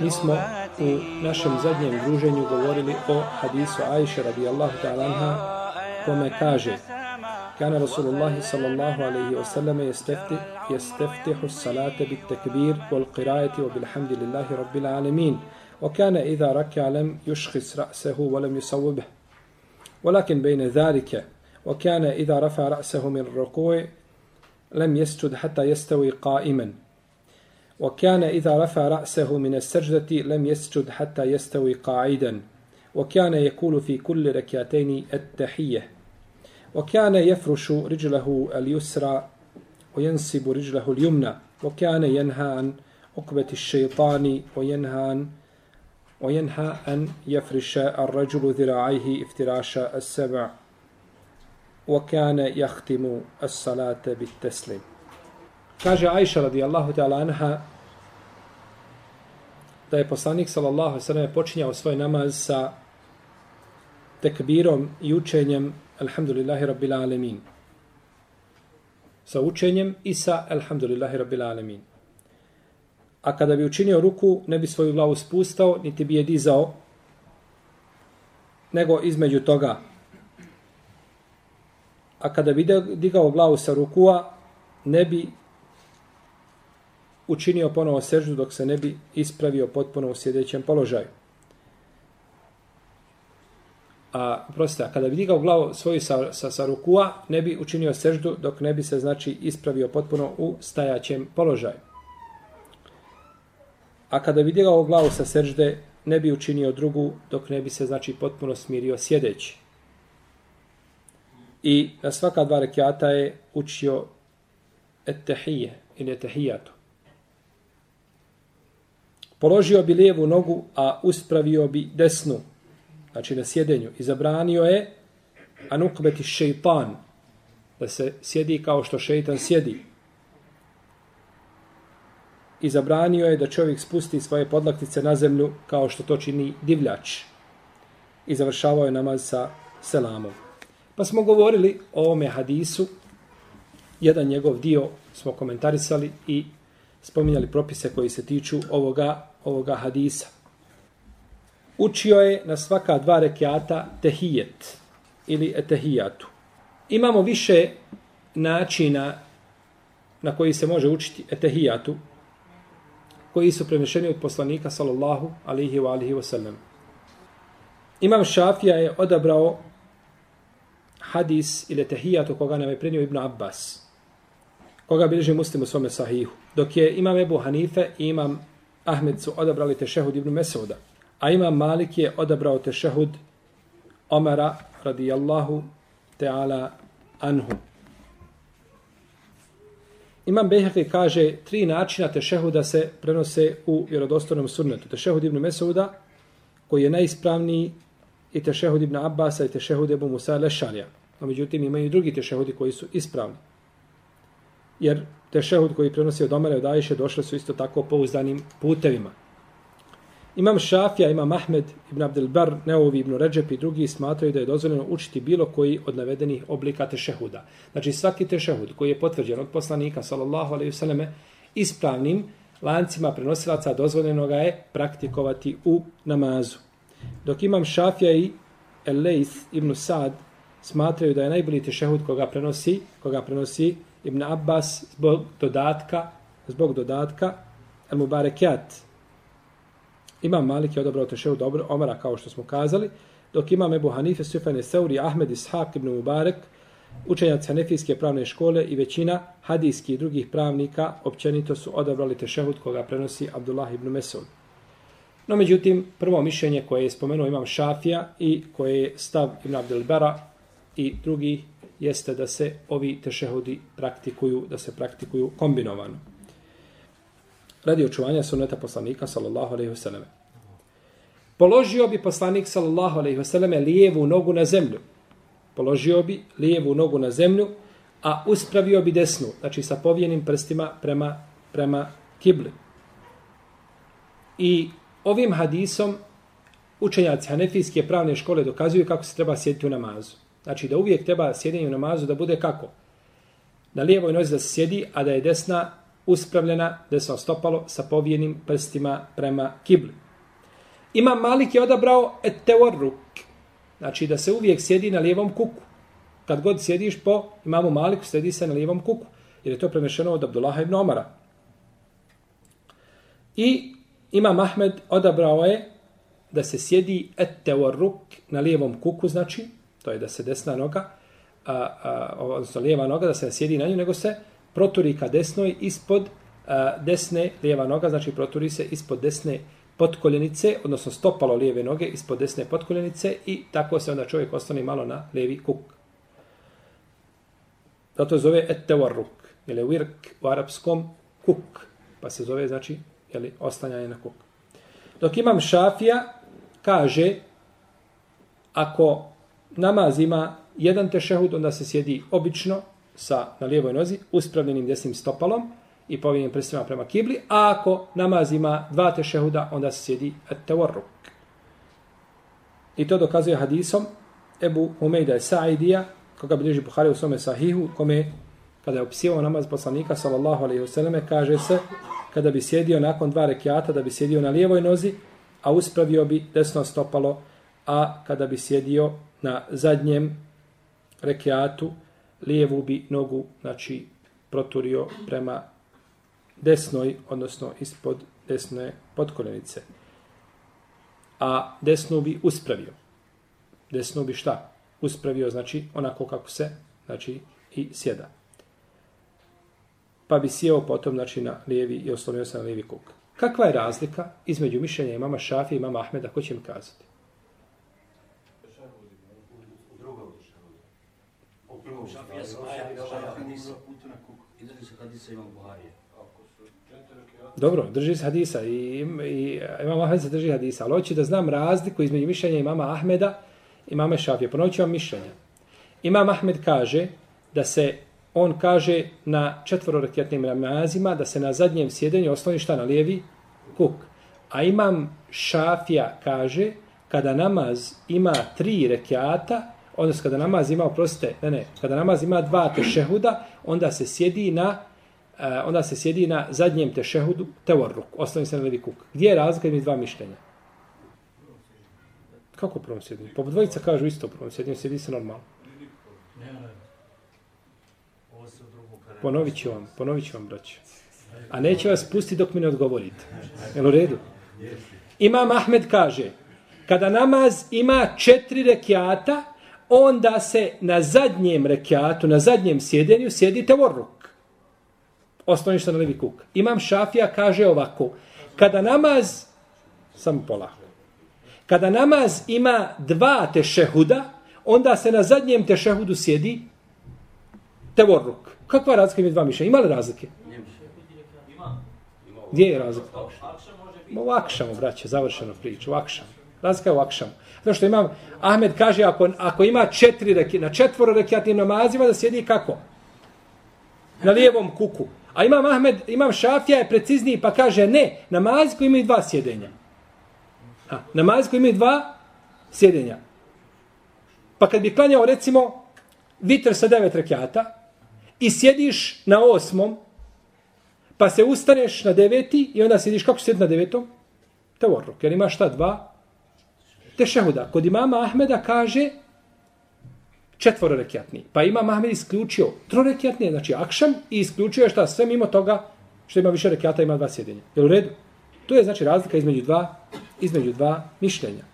Mi smo u našem zadnjem druženju govorili o hadisu Ajše radijallahu ta'ala kome kaže Kana Rasulullah sallallahu alaihi wa sallam jesteftihu salate bit tekbir wal qirajati wa bilhamdillahi rabbil alamin وكان إذا ركع لم يشخص رأسه ولم يصوبه ولكن بين ذلك وكان إذا رفع رأسه من الركوع لم يسجد حتى يستوي قائما وكان إذا رفع رأسه من السجدة لم يسجد حتى يستوي قاعدا وكان يقول في كل ركعتين التحية. وكان يفرش رجله اليسرى وينصب رجله اليمنى وكان ينهى عن عقبة الشيطان وينهى عن وينهى أن يفرش الرجل ذراعيه افتراش السبع وكان يختم الصلاة بالتسليم. Kaže Ajša radijallahu ta'ala anha da je poslanik sallallahu alejhi ve sellem počinjao svoj namaz sa tekbirom i učenjem alhamdulillahi rabbil alamin. Sa učenjem i sa alhamdulillahi rabbil alamin. A kada bi učinio ruku, ne bi svoju glavu spustao, niti bi je dizao, nego između toga. A kada bi digao glavu sa rukua, ne bi učinio ponovo seždu dok se ne bi ispravio potpuno u sjedećem položaju. A, prostite, a kada bi digao glavu svoju sa, sa, sa rukua, ne bi učinio seždu dok ne bi se, znači, ispravio potpuno u stajaćem položaju. A kada bi digao glavu sa sežde, ne bi učinio drugu dok ne bi se, znači, potpuno smirio sjedeći. I na svaka dva rekiata je učio etehije ili etehijatu. Položio bi lijevu nogu, a uspravio bi desnu, znači na sjedenju. I zabranio je anukbeti šeitan, da se sjedi kao što šeitan sjedi. I zabranio je da čovjek spusti svoje podlaktice na zemlju kao što to čini divljač. I završavao je namaz sa selamom. Pa smo govorili o ovome hadisu, jedan njegov dio smo komentarisali i spominjali propise koji se tiču ovoga, ovoga hadisa. Učio je na svaka dva rekiata tehijet ili etehijatu. Imamo više načina na koji se može učiti etehijatu koji su prenešeni od poslanika sallallahu alihi wa alihi wa sallam. Imam Šafija je odabrao hadis ili etehijatu koga nam je prenio Ibn Abbas koga bilježi muslim u svome sahihu. Dok je imam Ebu Hanife i imam Ahmed su odabrali tešehud Ibn Mesuda. A imam Malik je odabrao tešehud Omara radijallahu ta'ala anhu. Imam Beheki kaže tri načina tešehuda se prenose u vjerodostojnom sunnetu. Tešehud Ibn Mesuda koji je najispravniji i tešehud Ibn Abbasa i tešehud Ebu Musa Lešarja. No, međutim imaju i drugi tešehudi koji su ispravni jer te šehud koji prenosi od Omara i od Ajše došle su isto tako pouzdanim putevima. Imam Šafija, imam Ahmed ibn Abdelbar, Neovi ibn Ređep i drugi smatraju da je dozvoljeno učiti bilo koji od navedenih oblika tešehuda. Znači svaki tešehud koji je potvrđen od poslanika, sallallahu alaihi vseleme, ispravnim lancima prenosilaca dozvoljeno ga je praktikovati u namazu. Dok imam Šafija i El-Leith ibn Sad smatraju da je najbolji tešehud koga prenosi, koga prenosi Ibn Abbas zbog dodatka, zbog dodatka El-Mubarekjat, Imam Malik je odabrao tešehu dobro Omara kao što smo kazali, dok imam Ebu Hanife, Sufane Seuri, Ahmed Ishaq ibn Mubarek, učenjac Hanefijske pravne škole i većina hadijskih i drugih pravnika općenito su odabrali tešehud koga prenosi Abdullah ibn Mesud. No, međutim, prvo mišljenje koje je spomenuo imam Šafija i koje je stav Ibn Abdelbera i drugi jeste da se ovi tešehudi praktikuju, da se praktikuju kombinovano radi očuvanja sunneta poslanika sallallahu alejhi ve selleme. Položio bi poslanik sallallahu alejhi ve selleme lijevu nogu na zemlju. Položio bi lijevu nogu na zemlju, a uspravio bi desnu, znači sa povijenim prstima prema prema kibli. I ovim hadisom učenjaci Hanefijske pravne škole dokazuju kako se treba sjediti u namazu. Znači da uvijek treba sjedenje u namazu da bude kako? Na lijevoj nozi da se sjedi, a da je desna uspravljena desno stopalo sa povijenim prstima prema kibli. Ima Malik je odabrao eteorruk, znači da se uvijek sjedi na lijevom kuku. Kad god sjediš po imamu Maliku, sjedi se na lijevom kuku, jer je to premešeno od Abdullaha ibn Omara. I ima Mahmed odabrao je da se sjedi eteorruk na lijevom kuku, znači, to je da se desna noga, a, a, odnosno lijeva noga, da se ne sjedi na nju, nego se proturi ka desnoj ispod a, desne lijeva noga, znači proturi se ispod desne potkoljenice, odnosno stopalo lijeve noge ispod desne potkoljenice i tako se onda čovjek ostane malo na lijevi kuk. Zato zove ettevarruk, ili virk u arapskom kuk, pa se zove, znači, jeli, ostanjanje na kuk. Dok imam šafija, kaže, ako namaz ima jedan tešehud, onda se sjedi obično, sa, na lijevoj nozi, uspravljenim desnim stopalom i povijenim prstima prema kibli, a ako namaz ima dva tešehuda, onda se sjedi tevorruk. I to dokazuje hadisom Ebu Umejda je Sa'idija, koga bilježi Buhari u svome sahihu, kome kada je opisivao namaz poslanika, sallallahu alaihi wasallam, kaže se, kada bi sjedio nakon dva rekiata, da bi sjedio na lijevoj nozi, a uspravio bi desno stopalo, a kada bi sjedio na zadnjem rekiatu, lijevu bi nogu, znači, proturio prema desnoj, odnosno ispod desne podkoljenice. A desnu bi uspravio. Desnu bi šta? Uspravio, znači, onako kako se, znači, i sjeda. Pa bi sjeo potom, znači, na lijevi i oslonio se na lijevi kuk. Kakva je razlika između mišljenja imama Šafi i imama Ahmeda? Ko će mi kazati? Dobro, drži se hadisa i, i imam Ahmed se drži hadisa, ali hoće da znam razliku između mišljenja imama Ahmeda i mame Šafije. Ponovit ću vam mišljenja. Imam Ahmed kaže da se, on kaže na četvororeketnim namazima da se na zadnjem sjedenju osloni šta na lijevi kuk. A imam Šafija kaže kada namaz ima tri rekiata, odnosno kada namaz ima, oprostite, ne, ne, kada namaz ima dva tešehuda, onda se sjedi na uh, onda se sjedi na zadnjem tešehudu tevorruk, ostavi se na levi kuk. Gdje je razlika između dva mišljenja? Kako prvom sjedinju? Pa dvojica kažu isto prvom sjedinju, sjedi se normalno. Ponovit ću vam, ponovit ću vam, braći. A neće vas pustiti dok mi ne odgovorite. Jel u redu? Imam Ahmed kaže, kada namaz ima četiri rekiata, onda se na zadnjem rekiatu, na zadnjem sjedenju, sjedi tevorruk. Osnovni što na levi kuk. Imam šafija kaže ovako, kada namaz, samo polako, kada namaz ima dva tešehuda, onda se na zadnjem tešehudu sjedi tevorruk. Kakva razlika ima dva mišljenja? Ima li razlike? Gdje je razlika? U akšamu, braće, završeno priču, u akšamu. Razlika je u akšamu. Zato što imam, Ahmed kaže, ako, ako ima četiri reki, na četvoro rekiatnim namazima, da sjedi kako? Na lijevom kuku. A imam Ahmed, imam Šafija je precizniji pa kaže, ne, namazi koji imaju dva sjedenja. Ha, namaz koji imaju dva sjedenja. Pa kad bi klanjao recimo vitr sa devet rekiata i sjediš na osmom, pa se ustaneš na deveti i onda sjediš kako sjedi na devetom? Tevorruk, jer imaš šta dva? Tešehuda. Kod imama Ahmeda kaže četvororekiatni. Pa ima Ahmed isključio trorekiatni, znači akšam, i isključio je šta sve mimo toga što ima više rekiata, ima dva sjedenja. Je u redu? To je znači razlika između dva, između dva mišljenja.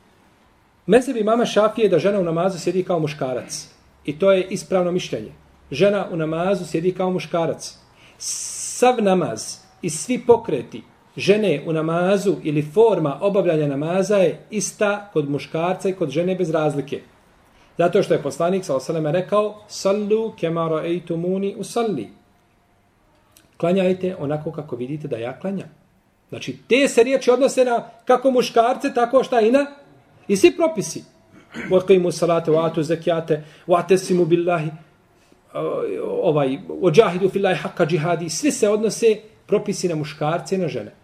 Mesebi mama Šafije da žena u namazu sjedi kao muškarac. I to je ispravno mišljenje. Žena u namazu sjedi kao muškarac. Sav namaz i svi pokreti žene u namazu ili forma obavljanja namaza je ista kod muškarca i kod žene bez razlike. Zato što je poslanik sa osaleme rekao Sallu kemaro ejtumuni usalli. Klanjajte onako kako vidite da ja klanjam. Znači, te se riječi odnose na kako muškarce, tako šta i na i svi propisi. Vaqimu salate, wa zekijate, vatesimu wa billahi, ovaj, ođahidu fillahi haka džihadi, svi se odnose propisi na muškarce i na žene.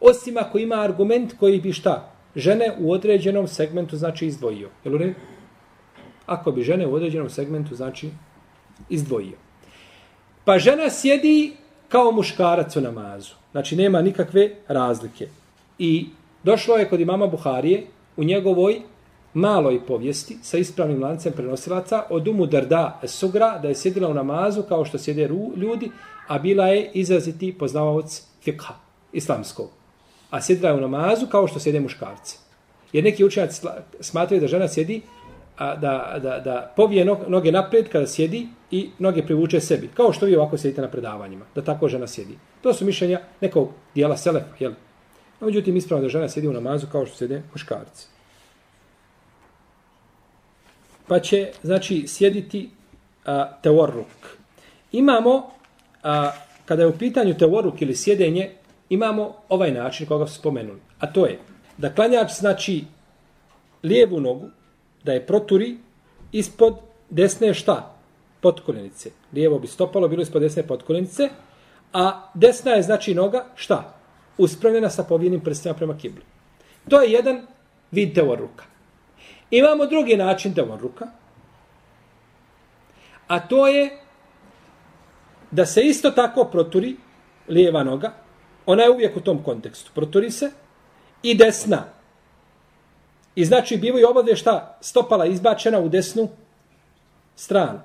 Osim ako ima argument koji bi šta? Žene u određenom segmentu znači izdvojio. Jel u redu? Ako bi žene u određenom segmentu znači izdvojio. Pa žena sjedi kao muškarac u namazu. Znači nema nikakve razlike. I došlo je kod imama Buharije u njegovoj maloj povijesti sa ispravnim lancem prenosilaca od Umu Darda Sugra da je sjedila u namazu kao što sjede ljudi, a bila je izraziti poznavaoc fikha islamskog. A sjedila je u namazu kao što sjede muškarci. Jer neki učenjaci smatraju da žena sjedi a, da, da, da povije noge naprijed kada sjedi i noge privuče sebi. Kao što vi ovako sjedite na predavanjima. Da tako žena sjedi. To su mišljenja nekog dijela selefa. Jel? No, međutim, ispravno da žena sjedi u namazu kao što sjede muškarci. Pa će, znači, sjediti a, teorruk. Imamo, a, kada je u pitanju teorruk ili sjedenje, imamo ovaj način koga su spomenuli. A to je da klanjač, znači, lijevu nogu, da je proturi ispod desne šta? Potkoljenice. Lijevo bi stopalo, bilo ispod desne potkoljenice, a desna je znači noga šta? Uspravljena sa povijenim prstima prema kibli. To je jedan vid teoruka. Imamo drugi način teoruka, a to je da se isto tako proturi lijeva noga, ona je uvijek u tom kontekstu, proturi se, i desna, I znači bivaju obadve šta stopala izbačena u desnu stranu.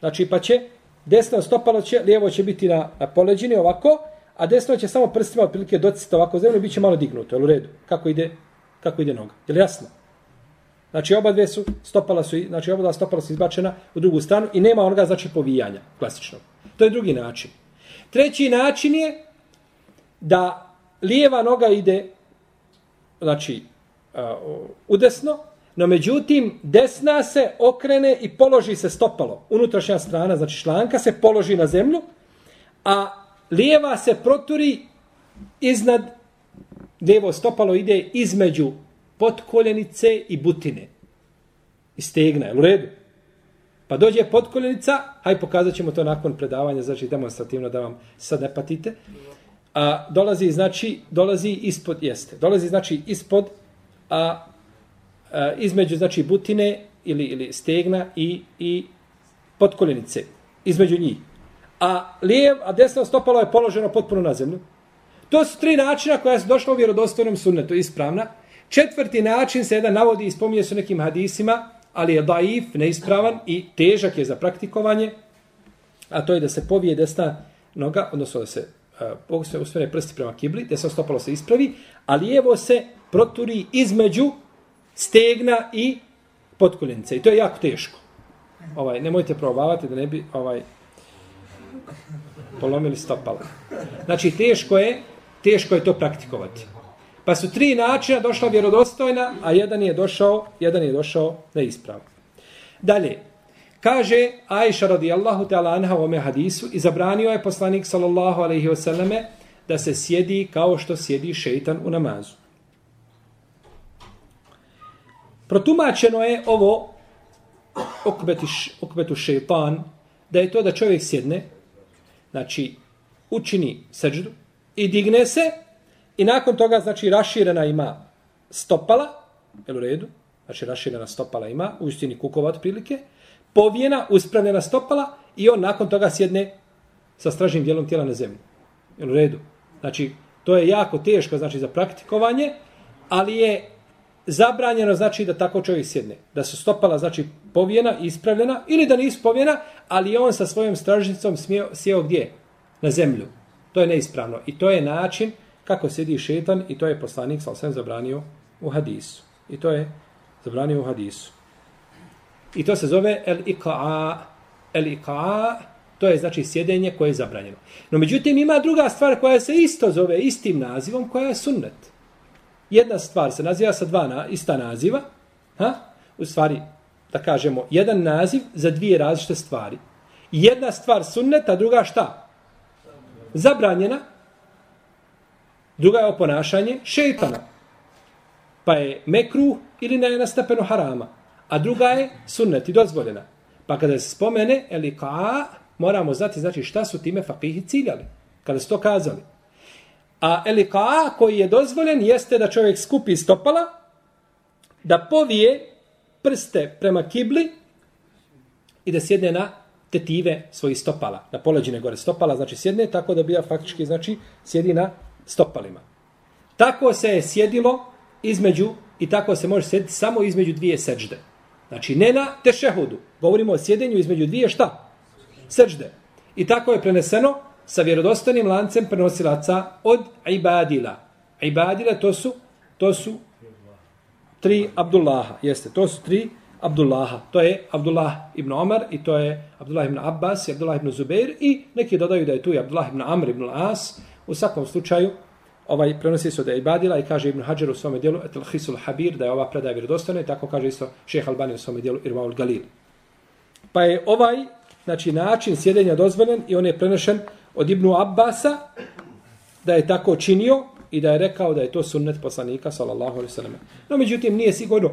Znači pa će desno stopalo će, lijevo će biti na, na poleđini ovako, a desno će samo prstima otprilike docita ovako zemlju i bit će malo dignuto, jel u redu? Kako ide, kako ide noga? Jel jasno? Znači oba dve su, stopala su, znači oba dva stopala su izbačena u drugu stranu i nema onoga znači povijanja, klasično. To je drugi način. Treći način je da lijeva noga ide, znači udesno, no međutim desna se okrene i položi se stopalo. Unutrašnja strana, znači šlanka, se položi na zemlju, a lijeva se proturi iznad, lijevo stopalo ide između potkoljenice i butine. I stegna, je u redu? Pa dođe potkoljenica, haj pokazat ćemo to nakon predavanja, znači demonstrativno da vam sad ne patite. A dolazi, znači, dolazi ispod, jeste, dolazi, znači, ispod a, a između znači butine ili ili stegna i i potkoljenice između njih. A lijev, a desno stopalo je položeno potpuno na zemlju. To su tri načina koja su došla u vjerodostojnom sunnetu, ispravna. Četvrti način se jedan navodi i spominje su nekim hadisima, ali je daif, neispravan i težak je za praktikovanje, a to je da se povije desna noga, odnosno da se uh, usmere prsti prema kibli, da se stopalo se ispravi, a lijevo se proturi između stegna i potkoljenice. I to je jako teško. Ovaj, nemojte probavati da ne bi ovaj polomili stopala. Znači, teško je, teško je to praktikovati. Pa su tri načina došla vjerodostojna, a jedan je došao, jedan je došao neispravno. Dalje, kaže Aisha radijallahu ta'ala anha u ome hadisu i zabranio je poslanik sallallahu alaihi wasallame da se sjedi kao što sjedi šeitan u namazu. Protumačeno je ovo okbetu šeitan, da je to da čovjek sjedne, znači učini seđdu i digne se i nakon toga znači raširena ima stopala, jel u redu, znači raširena stopala ima, u istini kukova otprilike, povijena, uspravljena stopala i on nakon toga sjedne sa stražnim dijelom tijela na zemlju. Jel u redu? Znači, to je jako teško znači za praktikovanje, ali je zabranjeno znači da tako čovjek sjedne. Da su stopala znači povijena, ispravljena ili da nisu povijena, ali on sa svojom stražnicom smio, sjeo gdje? Na zemlju. To je neispravno. I to je način kako sjedi šetan i to je poslanik sa osvijem zabranio u hadisu. I to je zabranio u hadisu. I to se zove el-iqa'a. El-iqa'a, to je znači sjedenje koje je zabranjeno. No međutim ima druga stvar koja se isto zove istim nazivom, koja je sunnet. Jedna stvar se naziva sa dva na, ista naziva, ha? u stvari, da kažemo, jedan naziv za dvije različite stvari. Jedna stvar sunnet, a druga šta? Zabranjena. Druga je oponašanje šeitana. Pa je mekruh ili ne na stepenu harama. A druga je sunnet i dozvoljena. Pa kada se spomene elika, moramo znati znači šta su time fakihi ciljali. Kada su to kazali. A elika koji je dozvoljen jeste da čovjek skupi stopala, da povije prste prema kibli i da sjedne na tetive svojih stopala, na poleđine gore stopala, znači sjedne tako da bija faktički, znači sjedi na stopalima. Tako se je sjedilo između, i tako se može sjediti samo između dvije seđde. Znači ne na tešehudu, govorimo o sjedenju između dvije šta? Srđde. I tako je preneseno sa vjerodostanim lancem prenosilaca od ibadila. Ibadila to su, to su tri Abdullaha, jeste, to su tri Abdullaha. To je Abdullah ibn Omar i to je Abdullah ibn Abbas i Abdullah ibn Zubair i neki dodaju da je tu i Abdullah ibn Amr ibn As. U svakom slučaju, ovaj prenosi se od Ibadila i kaže Ibn Hajar u svome dijelu Etel Hisul Habir da je ova predaja vjerodostojna i tako kaže isto šeh Albani u svome dijelu Irmaul Galil. Pa je ovaj znači, način sjedenja dozvoljen i on je prenešen od Ibnu Abbasa da je tako činio i da je rekao da je to sunnet poslanika sallallahu alejhi ve sellem. No međutim nije sigurno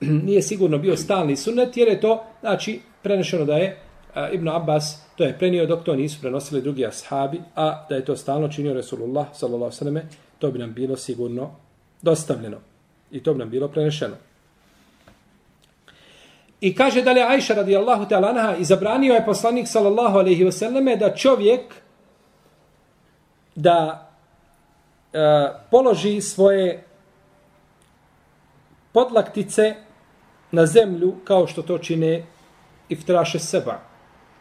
nije sigurno bio stalni sunnet jer je to znači prenešeno da je a, Ibn Abbas to je prenio dok to nisu prenosili drugi ashabi, a da je to stalno činio Resulullah sallallahu alejhi ve selleme, to bi nam bilo sigurno dostavljeno i to bi nam bilo prenešeno. I kaže dalje Ajša radijallahu ta'ala anha i zabranio je poslanik sallallahu alejhi ve selleme da čovjek da e, položi svoje podlaktice na zemlju kao što to čine iftraše seba,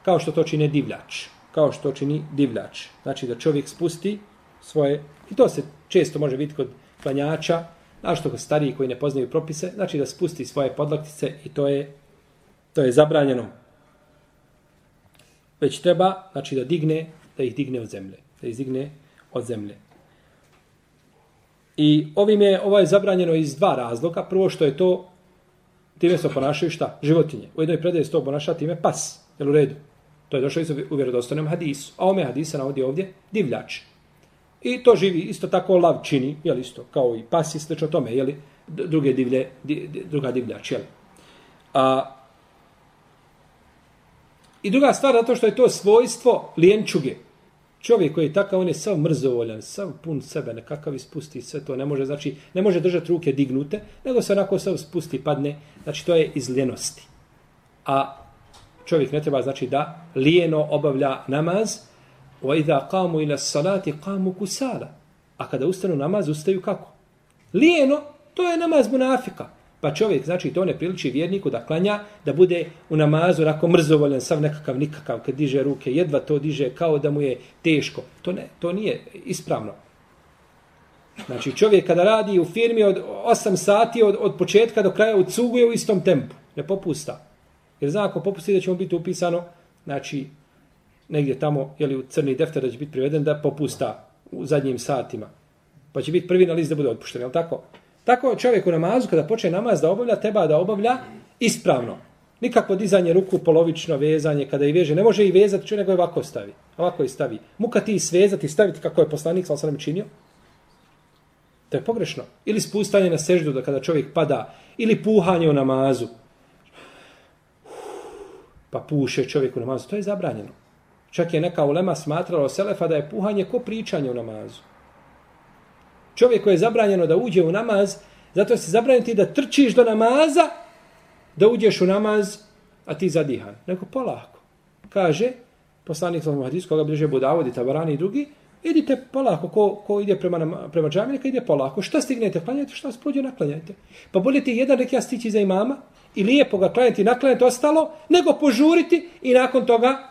kao što to čine divljač, kao što to čini divljač. Znači da čovjek spusti svoje, i to se često može vidjeti kod klanjača, našto kod stariji koji ne poznaju propise, znači da spusti svoje podlaktice i to je, to je zabranjeno. Već treba, znači da digne, da ih digne od zemlje, da ih digne od zemlje. I ovim je, ovo je zabranjeno iz dva razloga. Prvo što je to, time se ponašaju šta? Životinje. U jednoj predaji se to ponaša time pas. Jel u redu? To je došlo iz u vjerodostojnom hadisu. A ome hadisa navodi ovdje divljač. I to živi isto tako lav čini, jel isto, kao i pas i slično tome, jel druge divlje, di, druga divljač, jel? A, I druga stvar, zato što je to svojstvo lijenčuge. Čovjek koji je takav, on je sav mrzovoljan, sav pun sebe, nekakav ispusti sve to, ne može, znači, ne može držati ruke dignute, nego se onako sav spusti, padne, znači to je iz ljenosti. A čovjek ne treba, znači, da lijeno obavlja namaz, wa idha qamu ila salati qamu kusala. A kada ustanu namaz, ustaju kako? Lijeno, to je namaz munafika. Pa čovjek, znači, to ne priliči vjerniku da klanja, da bude u namazu onako mrzovoljen, sav nekakav nikakav, kad diže ruke, jedva to diže kao da mu je teško. To ne, to nije ispravno. Znači, čovjek kada radi u firmi od 8 sati, od, od početka do kraja, ucuguje u istom tempu. Ne popusta. Jer zna, ako popusti da će mu biti upisano, znači, negdje tamo, jeli u crni defter da će biti priveden, da popusta u zadnjim satima. Pa će biti prvi na list da bude otpušten, je tako? Tako čovjek u namazu, kada počne namaz da obavlja, treba da obavlja ispravno. Nikakvo dizanje ruku, polovično vezanje, kada i veže. Ne može i vezati, čuje, nego je ovako stavi. Ovako i stavi. Muka ti svezati, staviti kako je poslanik, sa sam činio. To je pogrešno. Ili spustanje na seždu, da kada čovjek pada, ili puhanje u namazu. Pa puše čovjek u namazu. To je zabranjeno. Čak je neka ulema smatrala Selefa da je puhanje ko pričanje u namazu Čovjeku je zabranjeno da uđe u namaz, Zato se zabraniti da trčiš do namaza, da uđeš u namaz, a ti zadihan. Neko polako. Kaže, poslanik sam hadis, koga bliže Budavodi, Tabarani i drugi, idite polako, ko, ko ide prema, prema džami, neka ide polako. Šta stignete, klanjajte, šta vas prođe, naklanjajte. Pa bolje ti jedan rekja stići za imama i lijepo ga klanjati i naklanjati ostalo, nego požuriti i nakon toga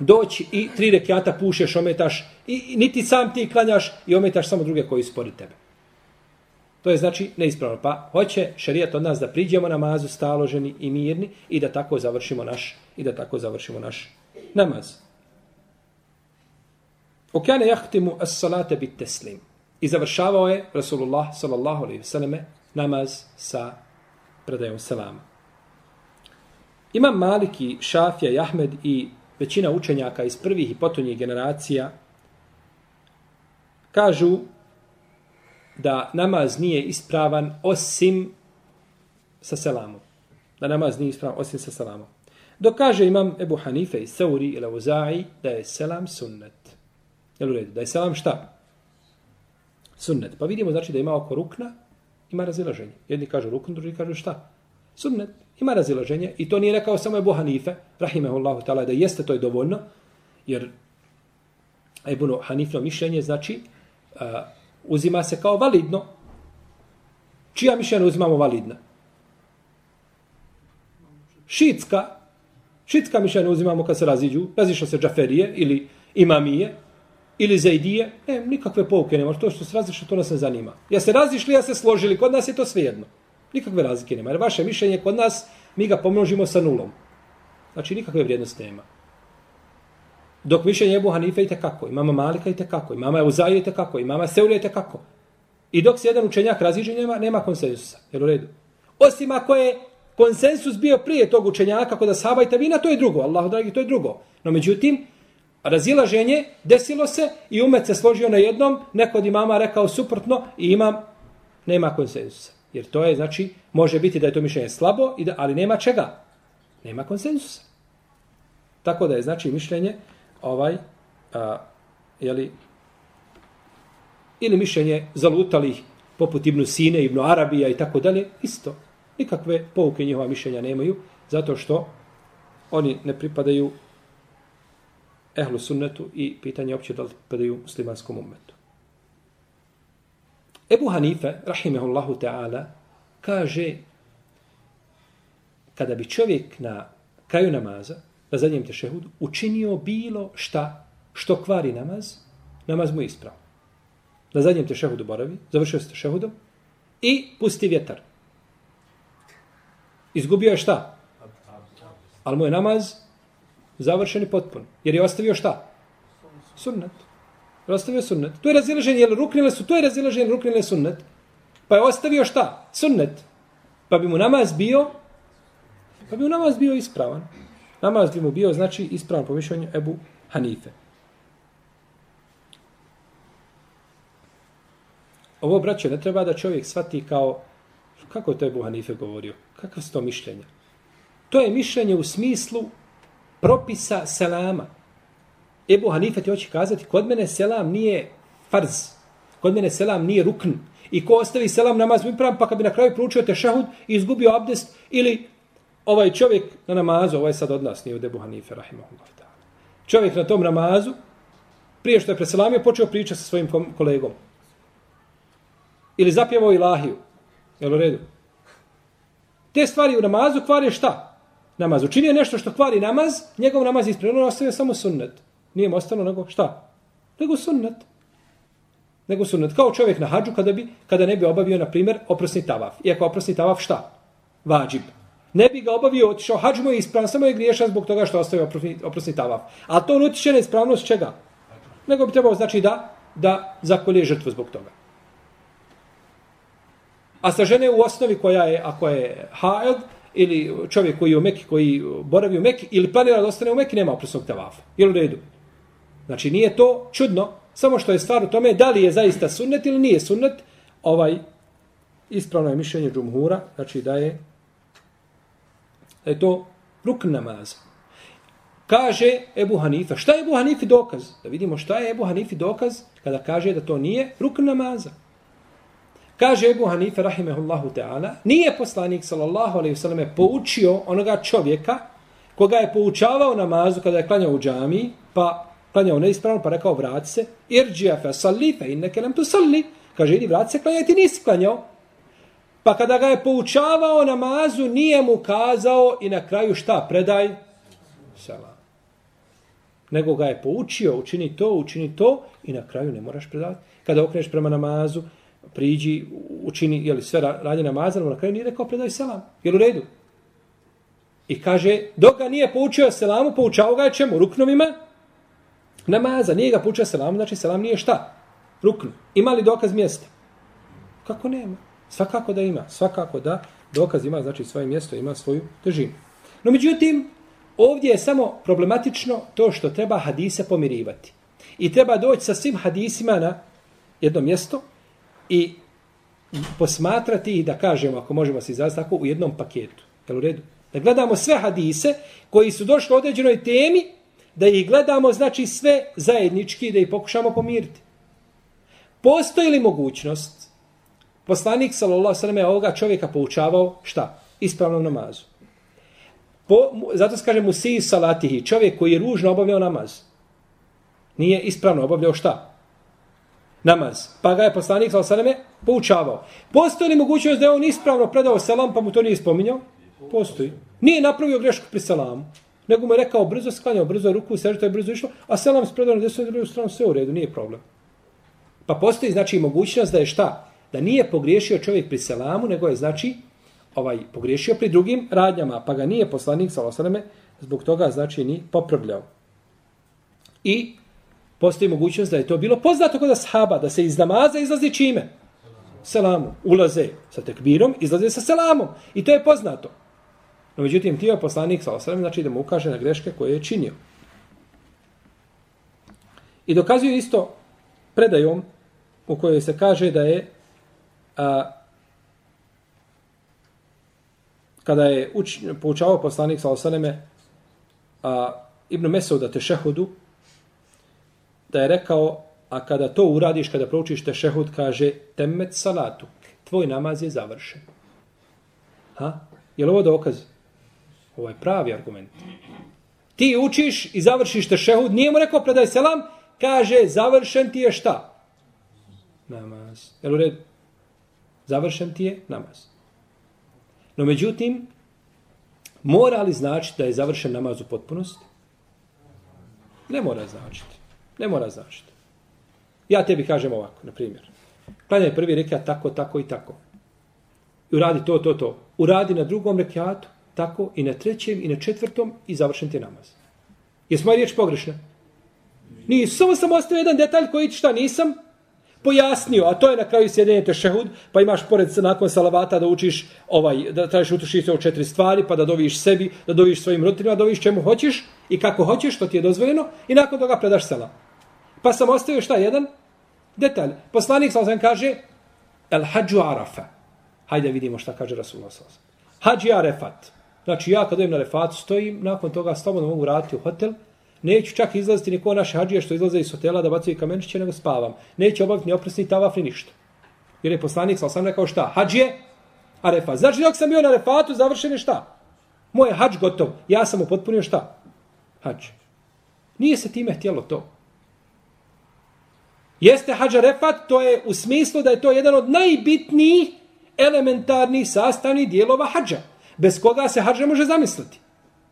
doći i tri rekiata pušeš, ometaš i, i niti sam ti klanjaš i ometaš samo druge koji spori tebe. To je znači neispravno. Pa hoće šerijat od nas da priđemo namazu staloženi i mirni i da tako završimo naš i da tako završimo naš namaz. Okane jahtimu as salate bit teslim. I završavao je Rasulullah sallallahu alaihi vseleme namaz sa predajom selama. Imam Maliki, Šafija i Ahmed i većina učenjaka iz prvih i potonjih generacija kažu da namaz nije ispravan osim sa selamom. Da namaz nije ispravan osim sa selamom. Dok kaže imam Ebu Hanife i Sauri ili Uzai da je selam sunnet. Jel u redu? Da je selam šta? Sunnet. Pa vidimo znači da ima oko rukna, ima razilaženje. Jedni kažu rukn, drugi kažu šta? Sunnet. Ima razilaženje i to nije rekao samo Ebu Hanife, rahimehullahu ta'ala, da jeste to je dovoljno, jer Ebu Hanifno mišljenje znači uh, uzima se kao validno. Čija mišljenja uzimamo validna? Šitska. Šitska mišljenja uzimamo kad se raziđu. Razišla se džaferije ili imamije ili Zaidije, Ne, nikakve pouke nema. To što se razišli, to nas ne zanima. Ja se razišli, ja se složili. Kod nas je to svejedno. Nikakve razlike nema. Jer vaše mišljenje kod nas, mi ga pomnožimo sa nulom. Znači, nikakve vrijednosti nema. Dok mišljenje Ebu Hanife i tekako, i mama Malika i tekako, i mama Euzaije i tekako, i mama i tekako. I dok se jedan učenjak raziđe, nema, nema konsensusa. Jel u redu? Osim ako je konsensus bio prije tog učenjaka kod Asaba i Tabina, to je drugo. Allahu dragi, to je drugo. No međutim, razilaženje desilo se i umet se složio na jednom, neko od imama rekao suprotno i imam, nema konsenzusa. Jer to je, znači, može biti da je to mišljenje slabo, i da, ali nema čega? Nema konsenzusa. Tako da je, znači, mišljenje ovaj, a, jeli, ili mišljenje zalutalih poput Ibnu Sine, Ibnu Arabija i tako dalje, isto. Nikakve pouke njihova mišljenja nemaju, zato što oni ne pripadaju ehlu sunnetu i pitanje opće da li pripadaju muslimanskom umetu. Ebu Hanife, rahimehullahu ta'ala, kaže kada bi čovjek na kraju namaza na zadnjem tešehudu, učinio bilo šta što kvari namaz, namaz mu je ispravo. Na zadnjem tešehudu boravi, završio se tešehudom i pusti vjetar. Izgubio je šta? Ali mu je namaz završen i potpun. Jer je ostavio šta? Sunnet. Ostavio sunnet. To je razilaženje, jer ruknile su, to je razilaženje, ruknile sunnet. Pa je ostavio šta? Sunnet. Pa bi mu namaz bio, pa bi mu namaz bio ispravan namaz bi mu bio, znači, ispravan po mišljenju Ebu Hanife. Ovo, braćo, ne treba da čovjek shvati kao, kako je to Ebu Hanife govorio? Kako su to mišljenja? To je mišljenje u smislu propisa selama. Ebu Hanife ti hoće kazati, kod mene selam nije farz, kod mene selam nije rukn. I ko ostavi selam namaz, mi pravam, pa kad bi na kraju proučio te šahud i izgubio abdest ili ovaj čovjek na namazu, ovaj sad od nas, nije od Ebu Hanife, rahimahullah. Čovjek na tom namazu, prije što je preselamio, počeo pričati sa svojim kolegom. Ili zapjevao ilahiju. Jel u redu? Te stvari u namazu kvare šta? Namaz. Učinio nešto što kvari namaz, njegov namaz ispravno ostavio samo sunnet. Nije mu ostalo nego šta? Nego sunnet. Nego sunnet. Kao čovjek na hađu kada, bi, kada ne bi obavio, na primjer, oprosni tavaf. Iako oprosni tavaf šta? Vađib ne bi ga obavio, otišao hađ mu je ispravan, samo je griješan zbog toga što ostavio oprosni, oprosni tavaf. A to on utiče na ispravnost čega? Nego bi trebao znači da, da zakolje žrtvu zbog toga. A sa žene u osnovi koja je, ako je haed, ili čovjek koji je u Mekki, koji boravi u Mekki, ili planira da ostane u Mekki, nema oprosnog tavafa. Jel u redu? Znači, nije to čudno, samo što je stvar u tome da li je zaista sunnet ili nije sunnet, ovaj ispravno je mišljenje džumhura, znači da je da je to rukn namaza. Kaže Ebu Hanifa, šta je Ebu Hanifi dokaz? Da vidimo šta je Ebu Hanifi dokaz kada kaže da to nije rukn namaza. Kaže Ebu Hanife, rahimehullahu ta'ala, nije poslanik, sallallahu alaihi wasallam, poučio onoga čovjeka koga je poučavao namazu kada je klanjao u džami, pa klanjao neispravno, pa rekao, vrati se, irđija fe salli, fe inneke nam tu salli. Kaže, idi, vrati se, klanjaj, ti nisi klanjao. Pa kada ga je poučavao namazu, nije mu kazao i na kraju šta, predaj? Selam. Nego ga je poučio, učini to, učini to i na kraju ne moraš predavati. Kada okreneš prema namazu, priđi, učini jeli, sve radnje namaza, na kraju nije rekao predaj selam. Jel u redu? I kaže, dok ga nije poučio selamu, poučao ga je čemu? Ruknovima namaza. Nije ga poučio selamu, znači selam nije šta? Ruknu. Ima li dokaz mjesta? Kako nema? Svakako da ima. Svakako da dokaz ima, znači svoje mjesto, ima svoju težinu. No međutim, ovdje je samo problematično to što treba hadise pomirivati. I treba doći sa svim hadisima na jedno mjesto i posmatrati ih, da kažemo, ako možemo se izraziti tako, u jednom paketu. Jel u redu? Da gledamo sve hadise koji su došli u određenoj temi, da ih gledamo, znači sve zajednički, da ih pokušamo pomiriti. Postoji li mogućnost, poslanik, sallallahu sallam, je ovoga čovjeka poučavao, šta? Ispravnom namazu. Po, zato se kaže mu si salatihi, čovjek koji je ružno obavljao namaz. Nije ispravno obavljao šta? Namaz. Pa ga je poslanik, sallallahu sallam, poučavao. Postoji li mogućnost da je on ispravno predao selam, pa mu to nije spominjao? Postoji. Nije napravio grešku pri selamu. Nego mu je rekao brzo sklanjao, brzo ruku, sežu, to je brzo išlo, a selam spredao na desnu i drugu stranu, sve u redu, nije problem. Pa postoji znači mogućnost da je šta? Da nije pogriješio čovjek pri selamu, nego je znači ovaj pogriješio pri drugim radnjama, pa ga nije poslanik sa osaname, zbog toga znači ni popravljao. I postoji mogućnost da je to bilo poznato kod ashaba, da se iz namaza izlazi čime? Selamu. Ulaze sa tekbirom, izlaze sa selamom. I to je poznato. No, međutim, tio poslanik sa osram, znači da mu ukaže na greške koje je činio. I dokazuje isto predajom u kojoj se kaže da je a, kada je uč, poučavao poslanik sa osaneme a, Ibn Mesauda Tešehudu, da je rekao, a kada to uradiš, kada proučiš Tešehud, kaže, temet salatu, tvoj namaz je završen. Ha? Je li ovo dokaz? Ovo je pravi argument. Ti učiš i završiš tešehud, nije mu rekao predaj selam, kaže završen ti je šta? Namaz. Jel u redu? Završen ti je namaz. No međutim, mora li značiti da je završen namaz u potpunosti? Ne mora značiti. Ne mora značiti. Ja tebi kažem ovako, na primjer. Klanjaj prvi rekiat tako, tako i tako. I uradi to, to, to. Uradi na drugom rekiatu tako i na trećem i na četvrtom i završen ti namaz. Jesu moja riječ pogrešna? Nisam, samo sam ostavio jedan detalj koji šta nisam pojasnio, a to je na kraju sjedenje tešehud, pa imaš pored nakon salavata da učiš ovaj, da tražiš utuši se četiri stvari, pa da doviš sebi, da doviš svojim roditeljima, da doviš čemu hoćeš i kako hoćeš, što ti je dozvoljeno, i nakon toga predaš sela. Pa sam ostavio šta jedan detalj. Poslanik sam kaže, el hađu arafa. Hajde vidimo šta kaže Rasulullah sam. Hađi arefat. Znači ja kad dojem na refat stojim, nakon toga slobodno mogu vratiti u hotel, neću čak izlaziti niko naše hađije što izlaze iz hotela da bacaju kamenčiće, nego spavam. Neću obaviti ni opresni tavaf ni ništa. Jer je poslanik, sa sam rekao šta? Hađije, Arefat. Znači dok sam bio na refatu, završen je šta? Moj je hađ gotov. Ja sam upotpunio šta? Hađ. Nije se time htjelo to. Jeste hađa refat, to je u smislu da je to jedan od najbitnijih elementarnih sastavnih dijelova hađa bez koga se hađ ne može zamisliti.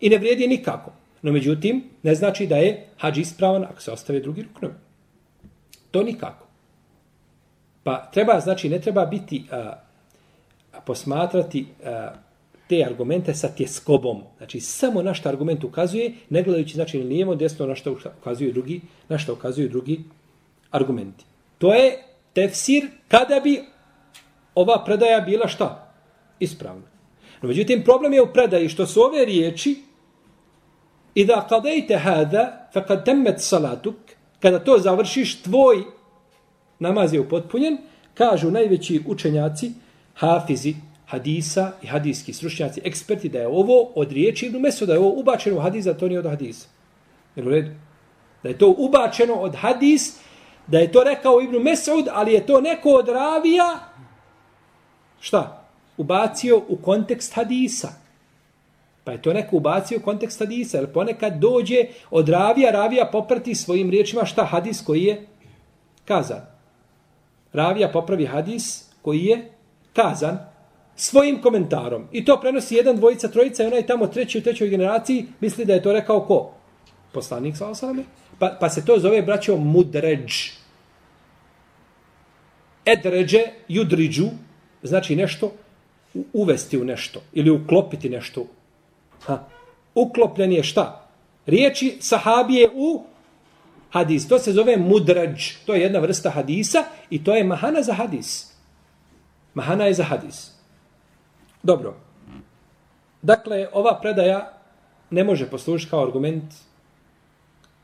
I ne vrijedi nikako. No međutim, ne znači da je hađ ispravan ako se ostave drugi ruknovi. To nikako. Pa treba, znači, ne treba biti, a, posmatrati a, te argumente sa tjeskobom. Znači, samo na što argument ukazuje, ne gledajući, znači, lijevo, desno, na što ukazuju drugi, na što ukazuju drugi argumenti. To je tefsir kada bi ova predaja bila šta? Ispravna. No, međutim, problem je u predaji što su ove riječi i da kadejte hada, fa kad temet salatuk, kada to završiš, tvoj namaz je upotpunjen, kažu najveći učenjaci, hafizi, hadisa i hadijski stručnjaci, eksperti, da je ovo od riječi Ibn Mesuda, da je ovo ubačeno u hadis, da to nije od hadisa. Jel u redu? Da je to ubačeno od hadis, da je to rekao Ibn Mesud, ali je to neko od ravija šta? Ubacio u kontekst hadisa. Pa je to neko ubacio u kontekst hadisa. Jer ponekad dođe od ravija, ravija poprati svojim riječima šta hadis koji je kazan. Ravija popravi hadis koji je kazan svojim komentarom. I to prenosi jedan, dvojica, trojica i onaj tamo treći u trećoj generaciji misli da je to rekao ko? Poslanik sa osalame. Pa, pa se to zove, braćo, mudređ. Edređe, judriđu, znači nešto uvesti u nešto ili uklopiti nešto. Ha. Uklopljen je šta? Riječi sahabije u hadis. To se zove mudrađ. To je jedna vrsta hadisa i to je mahana za hadis. Mahana je za hadis. Dobro. Dakle, ova predaja ne može poslužiti kao argument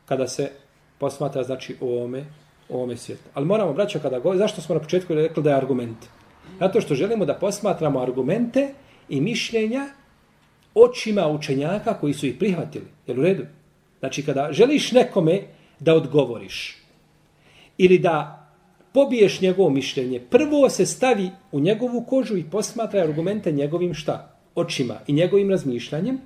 kada se posmatra znači u ovome, u ovome svijetu. Ali moramo, braćo, kada govorimo, zašto smo na početku rekli da je argument? Zato što želimo da posmatramo argumente i mišljenja očima učenjaka koji su ih prihvatili. Jel u redu? Znači, kada želiš nekome da odgovoriš ili da pobiješ njegovo mišljenje, prvo se stavi u njegovu kožu i posmatra argumente njegovim šta? Očima i njegovim razmišljanjem,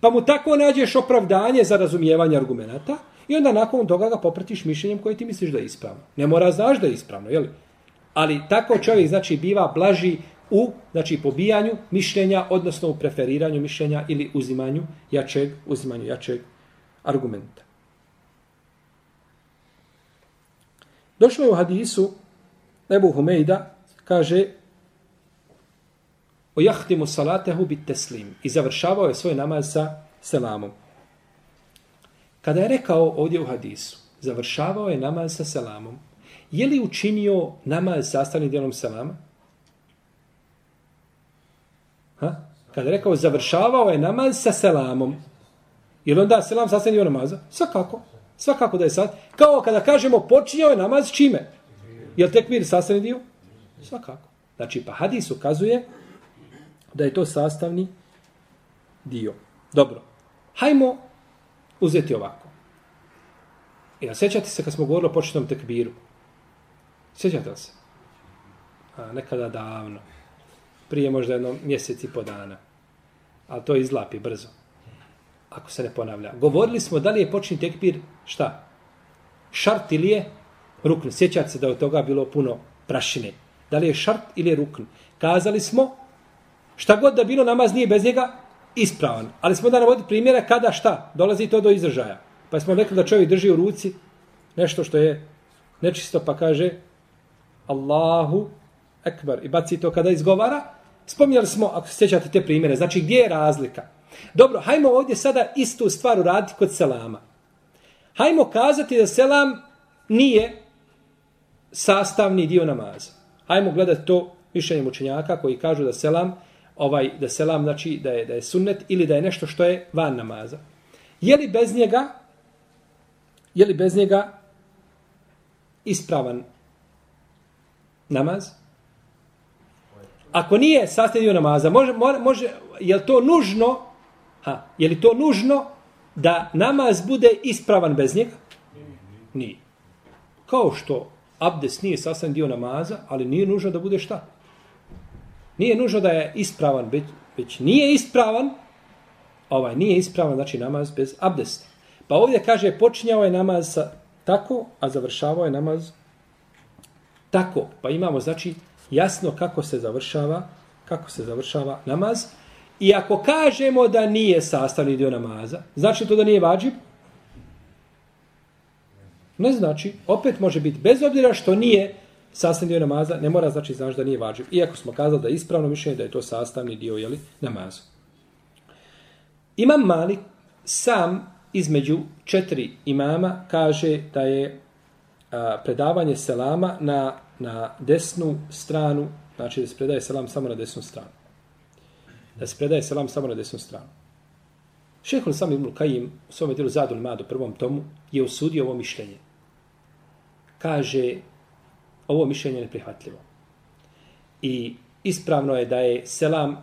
pa mu tako nađeš opravdanje za razumijevanje argumenta i onda nakon toga ga popratiš mišljenjem koje ti misliš da je ispravno. Ne mora znaš da je ispravno, jel? Ali tako čovjek znači biva blaži u znači pobijanju mišljenja, odnosno u preferiranju mišljenja ili uzimanju jačeg, uzimanju jačeg argumenta. Došlo je u hadisu Ebu Humejda, kaže o jahtimu salatehu bit teslim i završavao je svoj namaz sa selamom. Kada je rekao ovdje u hadisu, završavao je namaz sa selamom, je li učinio namaz sastavnim dijelom selama? Ha? Kada je rekao, završavao je namaz sa selamom, je li onda selam sastavni dio namaza? Svakako. Svakako da je sad. Kao kada kažemo počinjao je namaz čime? Je li tekbir sastavni dio? Svakako. Znači, pa hadis ukazuje da je to sastavni dio. Dobro. Hajmo uzeti ovako. I sjećate se kad smo govorili o početnom tekbiru. Sjećate se? A, nekada davno. Prije možda jedno mjesec i po dana. Ali to izlapi brzo ako se ne ponavlja. Govorili smo da li je počni tekbir šta? Šart ili je rukn. Sjećate se da od toga bilo puno prašine. Da li je šart ili je rukn. Kazali smo šta god da bilo namaz nije bez njega ispravan. Ali smo da navodili primjera kada šta dolazi to do izražaja. Pa smo rekli da čovjek drži u ruci nešto što je nečisto pa kaže Allahu Ekber i baci to kada izgovara. Spominjali smo, ako sjećate te primjere, znači gdje je razlika? Dobro, hajmo ovdje sada istu stvar uraditi kod selama. Hajmo kazati da selam nije sastavni dio namaza. Hajmo gledati to mišljenjem učenjaka koji kažu da selam ovaj da selam znači da je da je sunnet ili da je nešto što je van namaza. Je li bez njega je li bez njega ispravan namaz? Ako nije sastavni dio namaza, može, može, je to nužno Ha, je li to nužno da namaz bude ispravan bez njega? Nije. Kao što abdes nije sastavni dio namaza, ali nije nužno da bude šta? Nije nužno da je ispravan, već, već nije ispravan, ovaj nije ispravan, znači namaz bez abdesta. Pa ovdje kaže, počinjao je namaz sa tako, a završavao je namaz tako. Pa imamo, znači, jasno kako se završava, kako se završava namaz. I ako kažemo da nije sastavni dio namaza, znači to da nije vađib? Ne znači. Opet može biti bez obzira što nije sastavni dio namaza, ne mora znači znači da nije vađib. Iako smo kazali da je ispravno mišljenje da je to sastavni dio jeli, namaza. Imam Malik sam između četiri imama kaže da je a, predavanje selama na, na desnu stranu, znači da se predaje selam samo na desnu stranu da se predaje selam samo na desnu stranu. Šehol sam Ibn Kajim u svom djelu Zadul Madu prvom tomu je usudio ovo mišljenje. Kaže, ovo mišljenje je neprihvatljivo. I ispravno je da je selam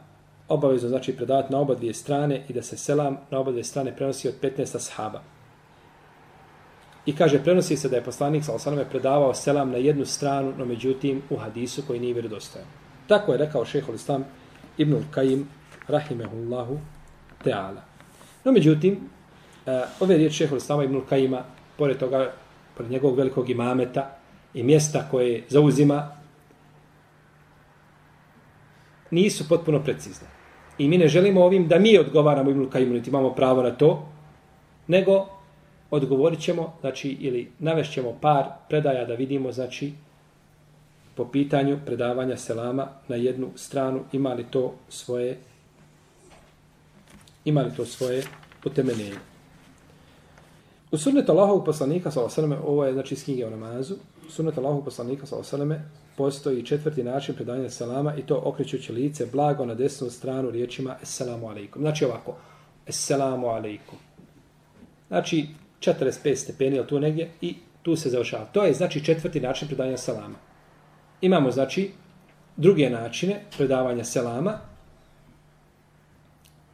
obavezno znači predavati na oba dvije strane i da se selam na oba dvije strane prenosi od 15 sahaba. I kaže, prenosi se da je poslanik sa osaname predavao selam na jednu stranu, no međutim u hadisu koji nije vjerodostojan. Tako je rekao šehol Islam Ibnul Kajim, rahimehullahu teala. No, međutim, e, ove riječi šehol Islama Ibnul Kajima, pored toga, pored njegovog velikog imameta i mjesta koje zauzima, nisu potpuno precizne. I mi ne želimo ovim da mi odgovaramo Ibnul Kajimu, niti imamo pravo na to, nego odgovorit ćemo, znači, ili navešćemo par predaja da vidimo, znači, po pitanju predavanja selama na jednu stranu, ima li to svoje ima li to svoje utemeljenje. U sunnetu Allahovog poslanika, sallam, ovo je znači iz knjige o namazu, u sunnetu Allahovog poslanika, sallam, postoji četvrti način predavanja selama i to okrećući lice blago na desnu stranu riječima Esselamu alaikum. Znači ovako, Esselamu alaikum. Znači 45 stepeni, ali tu negdje, i tu se završava. To je znači četvrti način predavanja selama. Imamo znači druge načine predavanja selama.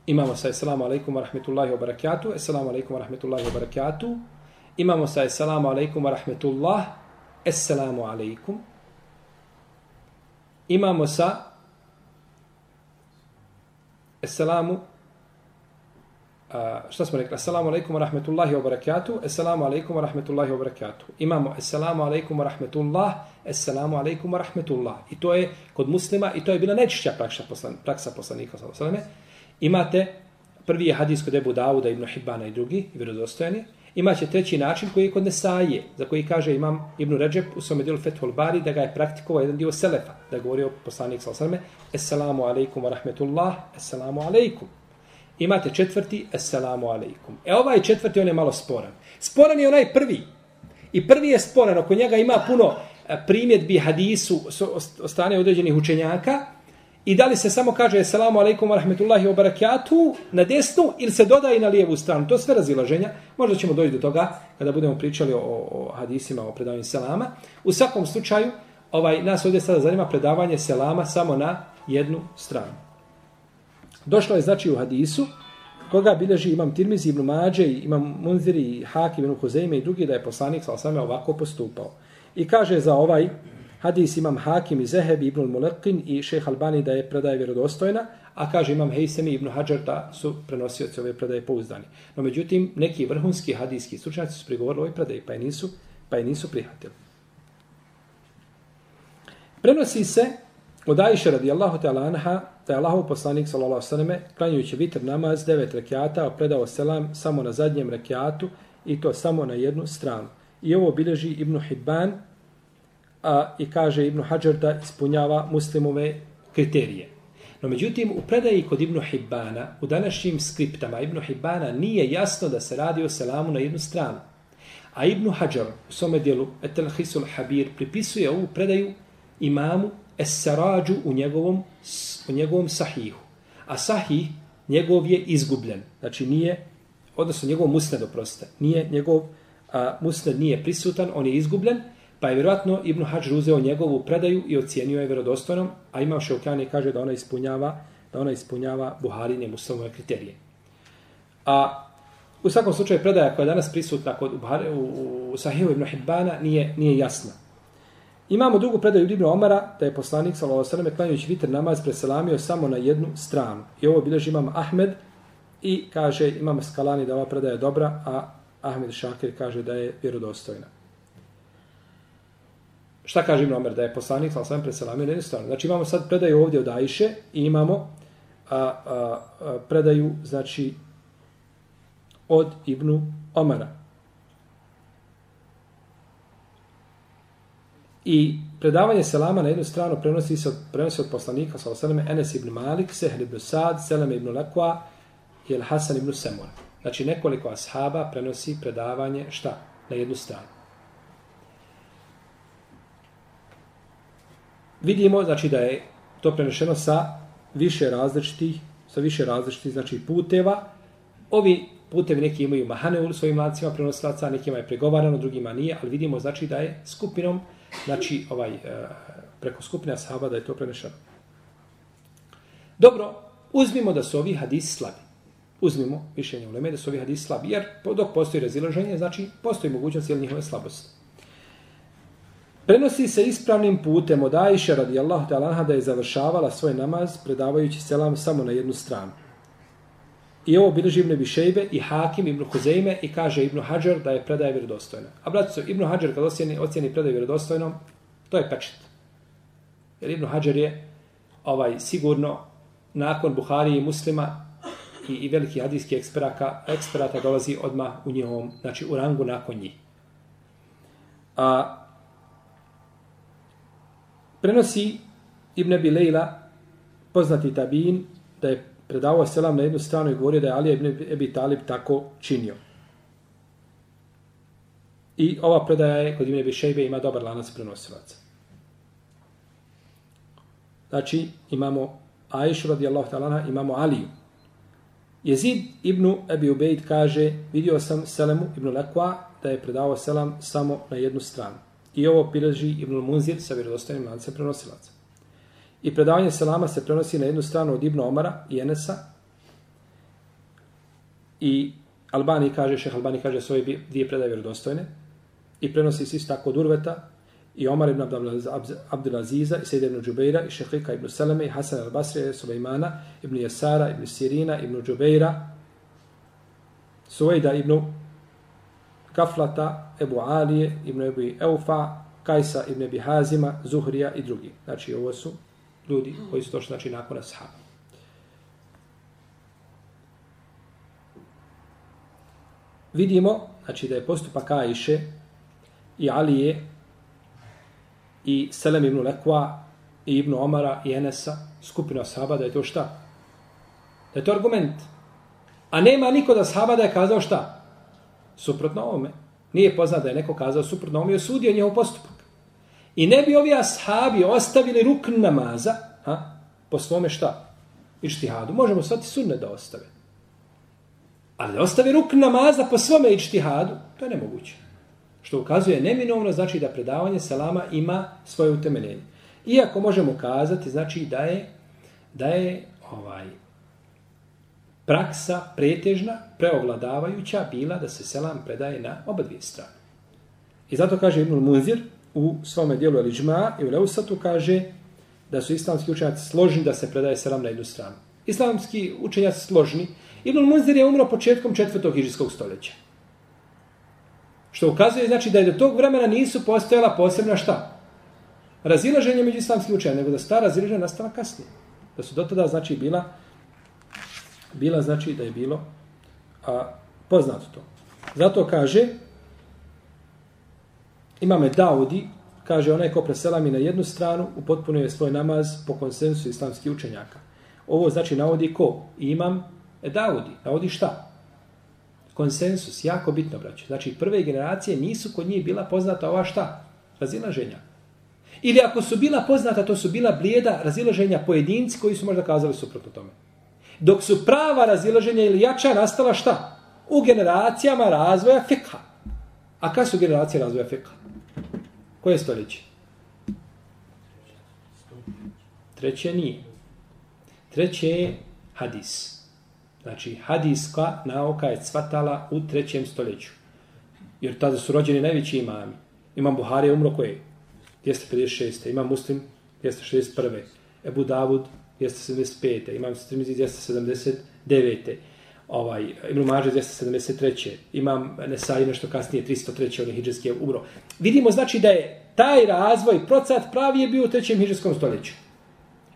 Imamo sa Assalamu alaikum wa rahmetullahi wa barakatuh, Assalamu alaikum wa rahmetullahi wa barakatuh. Imamo sa Assalamu alaikum wa rahmetullah, Assalamu alaikum imamo sa Assalamu a, šta smo rekli? Assalamu alaikum wa rahmetullahi wa barakatuh. Assalamu alaikum wa rahmetullahi wa barakatuh. Imamo Assalamu alaikum wa rahmetullah. Assalamu alaikum wa rahmetullah. I to je kod muslima i to je bila najčešća praksa, poslan, praksa poslanika. Imate prvi je hadis kod Ebu Dauda, Ibn Hibbana i drugi, i vjerozostojani. Imaće treći način koji je kod Nesaje, za koji kaže imam Ibn Ređep u svome dijelu Fethul Bari, da ga je praktikovao jedan dio Selefa, da je govorio poslanik sa osrme, Esselamu alaikum wa rahmetullah, Esselamu alaikum. Imate četvrti, Esselamu alaikum. E ovaj četvrti, on je malo sporan. Sporan je onaj prvi. I prvi je sporan, oko njega ima puno e, primjedbi hadisu ostane strane određenih učenjaka, I da li se samo kaže Assalamu alaikum wa rahmetullahi wa barakatuh na desnu ili se dodaje na lijevu stranu. To sve razilaženja. Možda ćemo doći do toga kada budemo pričali o, o hadisima, o predavanju selama. U svakom slučaju, ovaj nas ovdje sada zanima predavanje selama samo na jednu stranu. Došlo je znači u hadisu koga bilježi imam Tirmizi ibn Mađe, imam Munziri, Hakim ibn Huzeime i drugi da je poslanik sa osame ovako postupao. I kaže za ovaj Hadis imam Hakim i Zehebi ibn Mulekin i šeh Albani da je predaje vjerodostojna, a kaže imam Hejsemi ibn Hajar da su prenosioci ove predaje pouzdani. No međutim, neki vrhunski hadijski stručnjaci su prigovorili ovoj predaji, pa je nisu, pa je nisu prihvatili. Prenosi se od Aisha radijallahu ta'ala anha da je Allahov poslanik sallallahu sallam klanjujući vitr namaz devet rekiata predao selam samo na zadnjem rekiatu i to samo na jednu stranu. I ovo bileži Ibn Hibban a, i kaže Ibn Hajar da ispunjava muslimove kriterije. No međutim, u predaji kod Ibn Hibbana, u današnjim skriptama Ibn Hibbana nije jasno da se radi o selamu na jednu stranu. A Ibn Hajar u svome dijelu Etel Habir pripisuje ovu predaju imamu Esarađu u njegovom, u njegovom sahihu. A sahih njegov je izgubljen. Znači nije, odnosno njegov musned oprostite, nije njegov a, musned nije prisutan, on je izgubljen, Pa je vjerojatno Ibn Hajar uzeo njegovu predaju i ocijenio je vjerodostojnom, a ima Šeukani kaže da ona ispunjava da ona ispunjava Buharine muslimove kriterije. A u svakom slučaju predaja koja je danas prisutna kod Buhari, u, u Sahihu Ibn Hibbana nije, nije jasna. Imamo drugu predaju Ibn Omara da je poslanik sallallahu alejhi ve sellem klanjajući vitr namaz preselamio samo na jednu stranu. I ovo bilježi imam Ahmed i kaže imam Skalani da ova predaja je dobra, a Ahmed Šakir kaže da je vjerodostojna. Šta kaže Ibn Omer? Da je poslanik sa svem preselamio na jednu stranu. Znači imamo sad predaju ovdje od Ajše i imamo a, a, a, predaju znači od Ibnu Omara. I predavanje selama na jednu stranu prenosi se od, prenosi od poslanika sa osaleme Enes ibn Malik, Sehl ibn Sad, Seleme ibn Lekwa i El Hasan ibn Semur. Znači nekoliko ashaba prenosi predavanje šta? Na jednu stranu. vidimo znači da je to prenešeno sa više različitih sa više različitih znači puteva ovi putevi neki imaju mahane u svojim lancima prenosilaca nekima je pregovarano drugima nije ali vidimo znači da je skupinom znači ovaj e, preko skupine sahaba da je to prenešeno. Dobro uzmimo da su ovi hadisi slabi. Uzmimo mišljenje u Leme da su ovi hadisi slabi jer dok postoji razilaženje znači postoji mogućnost ili njihove slabosti. Prenosi se ispravnim putem od Aisha radijallahu ta'ala da je završavala svoj namaz predavajući selam samo na jednu stranu. I ovo bilježi Ibn Bišejbe i Hakim Ibn Huzeyme i kaže Ibn Hajar da je predaje vjerodostojna. A bratico, Ibn Hajar kad ocjeni, ocjeni predaje vjerodostojnom, to je pečet. Jer Ibn Hajar je ovaj sigurno nakon Buhari i muslima i, i veliki hadijski eksperaka, eksperata dolazi odmah u njihovom, znači u rangu nakon njih. A prenosi Ibn Abi Lejla, poznati tabin, da je predavao selam na jednu stranu i govorio da je Ali ibn Abi Talib tako činio. I ova predaja je kod Ibn Abi Šejbe ima dobar lanac prenosilaca. Znači, imamo Aishu radijallahu ta'ala, imamo Aliju. Jezid ibn Abi Ubejd kaže, vidio sam Selemu ibn Lekwa da je predavao selam samo na jednu stranu. I ovo pileži ibn Munzir sa vjerodostojnim lancem prenosilaca. I predavanje selama se prenosi na jednu stranu od Ibn Omara i Enesa. I Albani kaže, šeh Albani kaže svoje dvije predaje vjerodostojne. I prenosi se isto tako od Urveta i Omar ibn Abdelaziza i Sejde ibn Džubeira i Šehlika ibn Seleme i Hasan al-Basri i Sulejmana ibn Jasara, ibn Sirina ibn Džubeira Suvejda ibn Kaflata, Ebu Alije, Ibn Ebu Eufa, Kajsa ibn Ebi Hazima, Zuhrija i drugi. Znači, ovo su ljudi koji su došli znači, nakon ashaba. Vidimo znači, da je postupak Ajše i Alije i Selem ibn Lekva i ibn Omara i Enesa, skupina ashaba, da je to šta? Da je to argument. A nema niko da ashaba da je kazao šta? Suprotno ovome. Nije poznat da je neko kazao suprotno ovome i osudio njehov postupak. I ne bi ovi ashabi ostavili rukn namaza, a, po svome šta? Ištihadu. Možemo svati sunne da ostave. Ali da ostave rukn namaza po svome ištihadu, to je nemoguće. Što ukazuje neminovno, znači da predavanje selama ima svoje utemeljenje. Iako možemo kazati, znači da je, da je ovaj praksa pretežna, preovladavajuća bila da se selam predaje na oba dvije strane. I zato kaže Ibn Munzir, u svome dijelu Eliđma i u Leusatu kaže da su islamski učenjaci složni da se predaje selam na jednu stranu. Islamski učenjaci složni. Ibn Munzir je umro početkom četvrtog hiđskog stoljeća. Što ukazuje znači da je do tog vremena nisu postojala posebna šta? Razilaženje među islamskim učenjama, nego da su ta razilaženja nastala kasnije. Da su do tada znači bila bila znači da je bilo a, poznato to. Zato kaže Imame Daudi, kaže onaj ko preselami na jednu stranu, upotpunuje svoj namaz po konsensu islamskih učenjaka. Ovo znači navodi ko? Imam e, Daudi. Navodi šta? Konsensus, jako bitno, braće. Znači, prve generacije nisu kod njih bila poznata ova šta? Razilaženja. Ili ako su bila poznata, to su bila blijeda razilaženja pojedinci koji su možda kazali suprotno tome. Dok su prava razilaženja ili jača nastala šta? U generacijama razvoja fikha. A kada su generacije razvoja fikha? Koje stoljeće? Treće nije. Treće je hadis. Znači, hadiska nauka je cvatala u trećem stoljeću. Jer tada su rođeni najveći imami. Imam Buhari je umro koje? 256. Imam Muslim 261. Ebu Davud 275. Imam Strimizi 279 ovaj, Ibn Mađe 273. Imam Nesaj nešto kasnije, 303. onih hijđarski umro. Vidimo znači da je taj razvoj, procat pravi je bio u trećem hijđarskom stoljeću.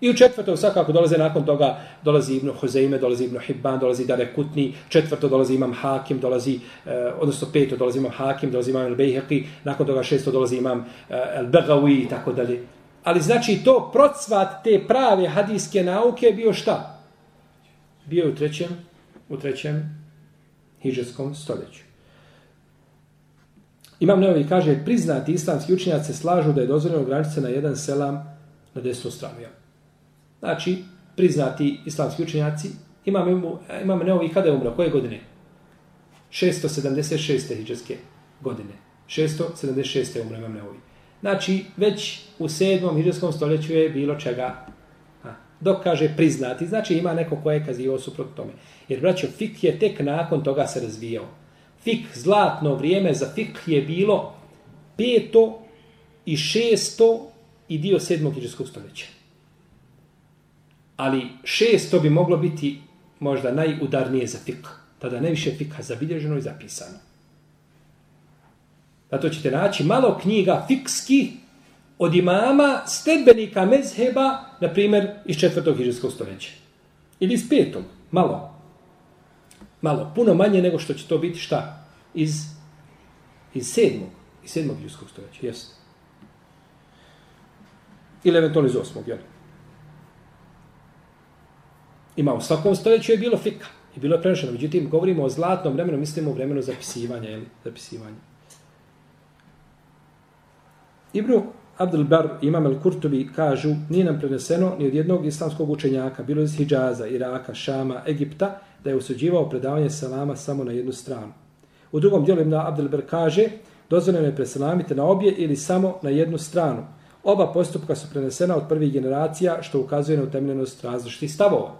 I u četvrtom svakako dolaze nakon toga, dolazi Ibn Hozeime, dolazi Ibn Hibban, dolazi Dare Kutni, četvrto dolazi Imam Hakim, dolazi, eh, odnosno peto dolazi Imam Hakim, dolazi Imam El Bejheqi, nakon toga šesto dolazi Imam eh, El Begawi i tako dalje. Ali znači to procvat te prave hadijske nauke bio šta? Bio je u trećem u trećem hiđarskom stoljeću. Imam Neovi kaže, priznati islamski učenjaci se slažu da je dozvoljeno granice na jedan selam na desnu stranu. Znači, priznati islamski učenjaci, imam, imam Neovi kada je umro, koje godine? 676. hiđarske godine. 676. umro imam Neovi. Znači, već u sedmom hiđarskom stoljeću je bilo čega dok kaže priznati, znači ima neko ko je kazivao suprot tome. Jer, braćo, fik je tek nakon toga se razvijao. Fik, zlatno vrijeme za fik je bilo peto i šesto i dio sedmog hiđarskog stoljeća. Ali šesto bi moglo biti možda najudarnije za fik. Tada najviše fika zabilježeno i zapisano. Zato ćete naći malo knjiga fikski od imama stedbenika mezheba, na primjer, iz četvrtog hiđarskog stoljeća. Ili iz petog, malo. Malo, puno manje nego što će to biti šta? Iz, iz sedmog, iz sedmog hiđarskog stoljeća, jesno. Ili eventualno iz osmog, jel? Ima u svakom stoljeću je bilo fika. I bilo je prenošeno. Međutim, govorimo o zlatnom vremenu, mislimo o vremenu zapisivanja, jel? Zapisivanja. Ibru Abdul Bar i Imam al-Kurtubi kažu, nije nam preneseno ni od jednog islamskog učenjaka, bilo iz Hidžaza, Iraka, Šama, Egipta, da je usuđivao predavanje salama samo na jednu stranu. U drugom dijelu Ibn Abdul Bar kaže, dozvoljeno je preselamiti na obje ili samo na jednu stranu. Oba postupka su prenesena od prvih generacija, što ukazuje na utemljenost različitih stavova.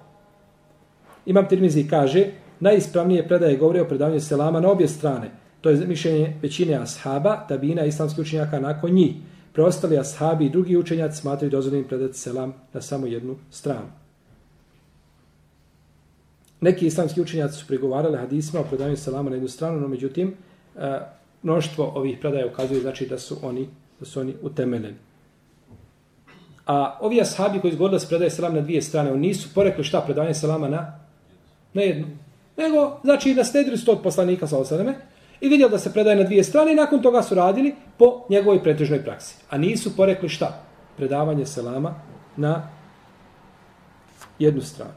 Imam Tirmizi kaže, najispravnije predaje govore o predavanju selama na obje strane. To je mišljenje većine ashaba, tabina i islamskih učenjaka nakon njih. Preostali ashabi i drugi učenjaci smatraju dozvoljenim predati selam na samo jednu stranu. Neki islamski učenjaci su prigovarali hadisma o predavanju selama na jednu stranu, no međutim, e, mnoštvo ovih predaja ukazuje znači da su oni da su oni utemeljeni. A ovi ashabi koji izgovorili da se predaje selam na dvije strane, oni nisu porekli šta predavanje selama na, na jednu. Nego, znači, nasledili su to od poslanika sa osaneme i vidjeli da se predaje na dvije strane i nakon toga su radili po njegovoj pretežnoj praksi. A nisu porekli šta? Predavanje selama na jednu stranu.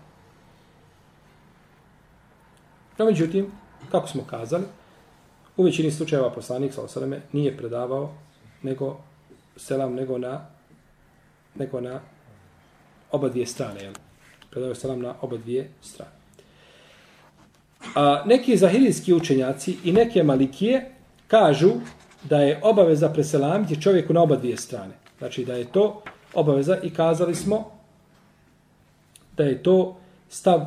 No, međutim, kako smo kazali, u većini slučajeva poslanik sa osademe nije predavao nego selam nego na nego na oba dvije strane. Jel? Predavao selam na oba dvije strane. A neki zahirijski učenjaci i neke malikije kažu da je obaveza preselamiti čovjeku na oba dvije strane. Znači da je to obaveza i kazali smo da je to stav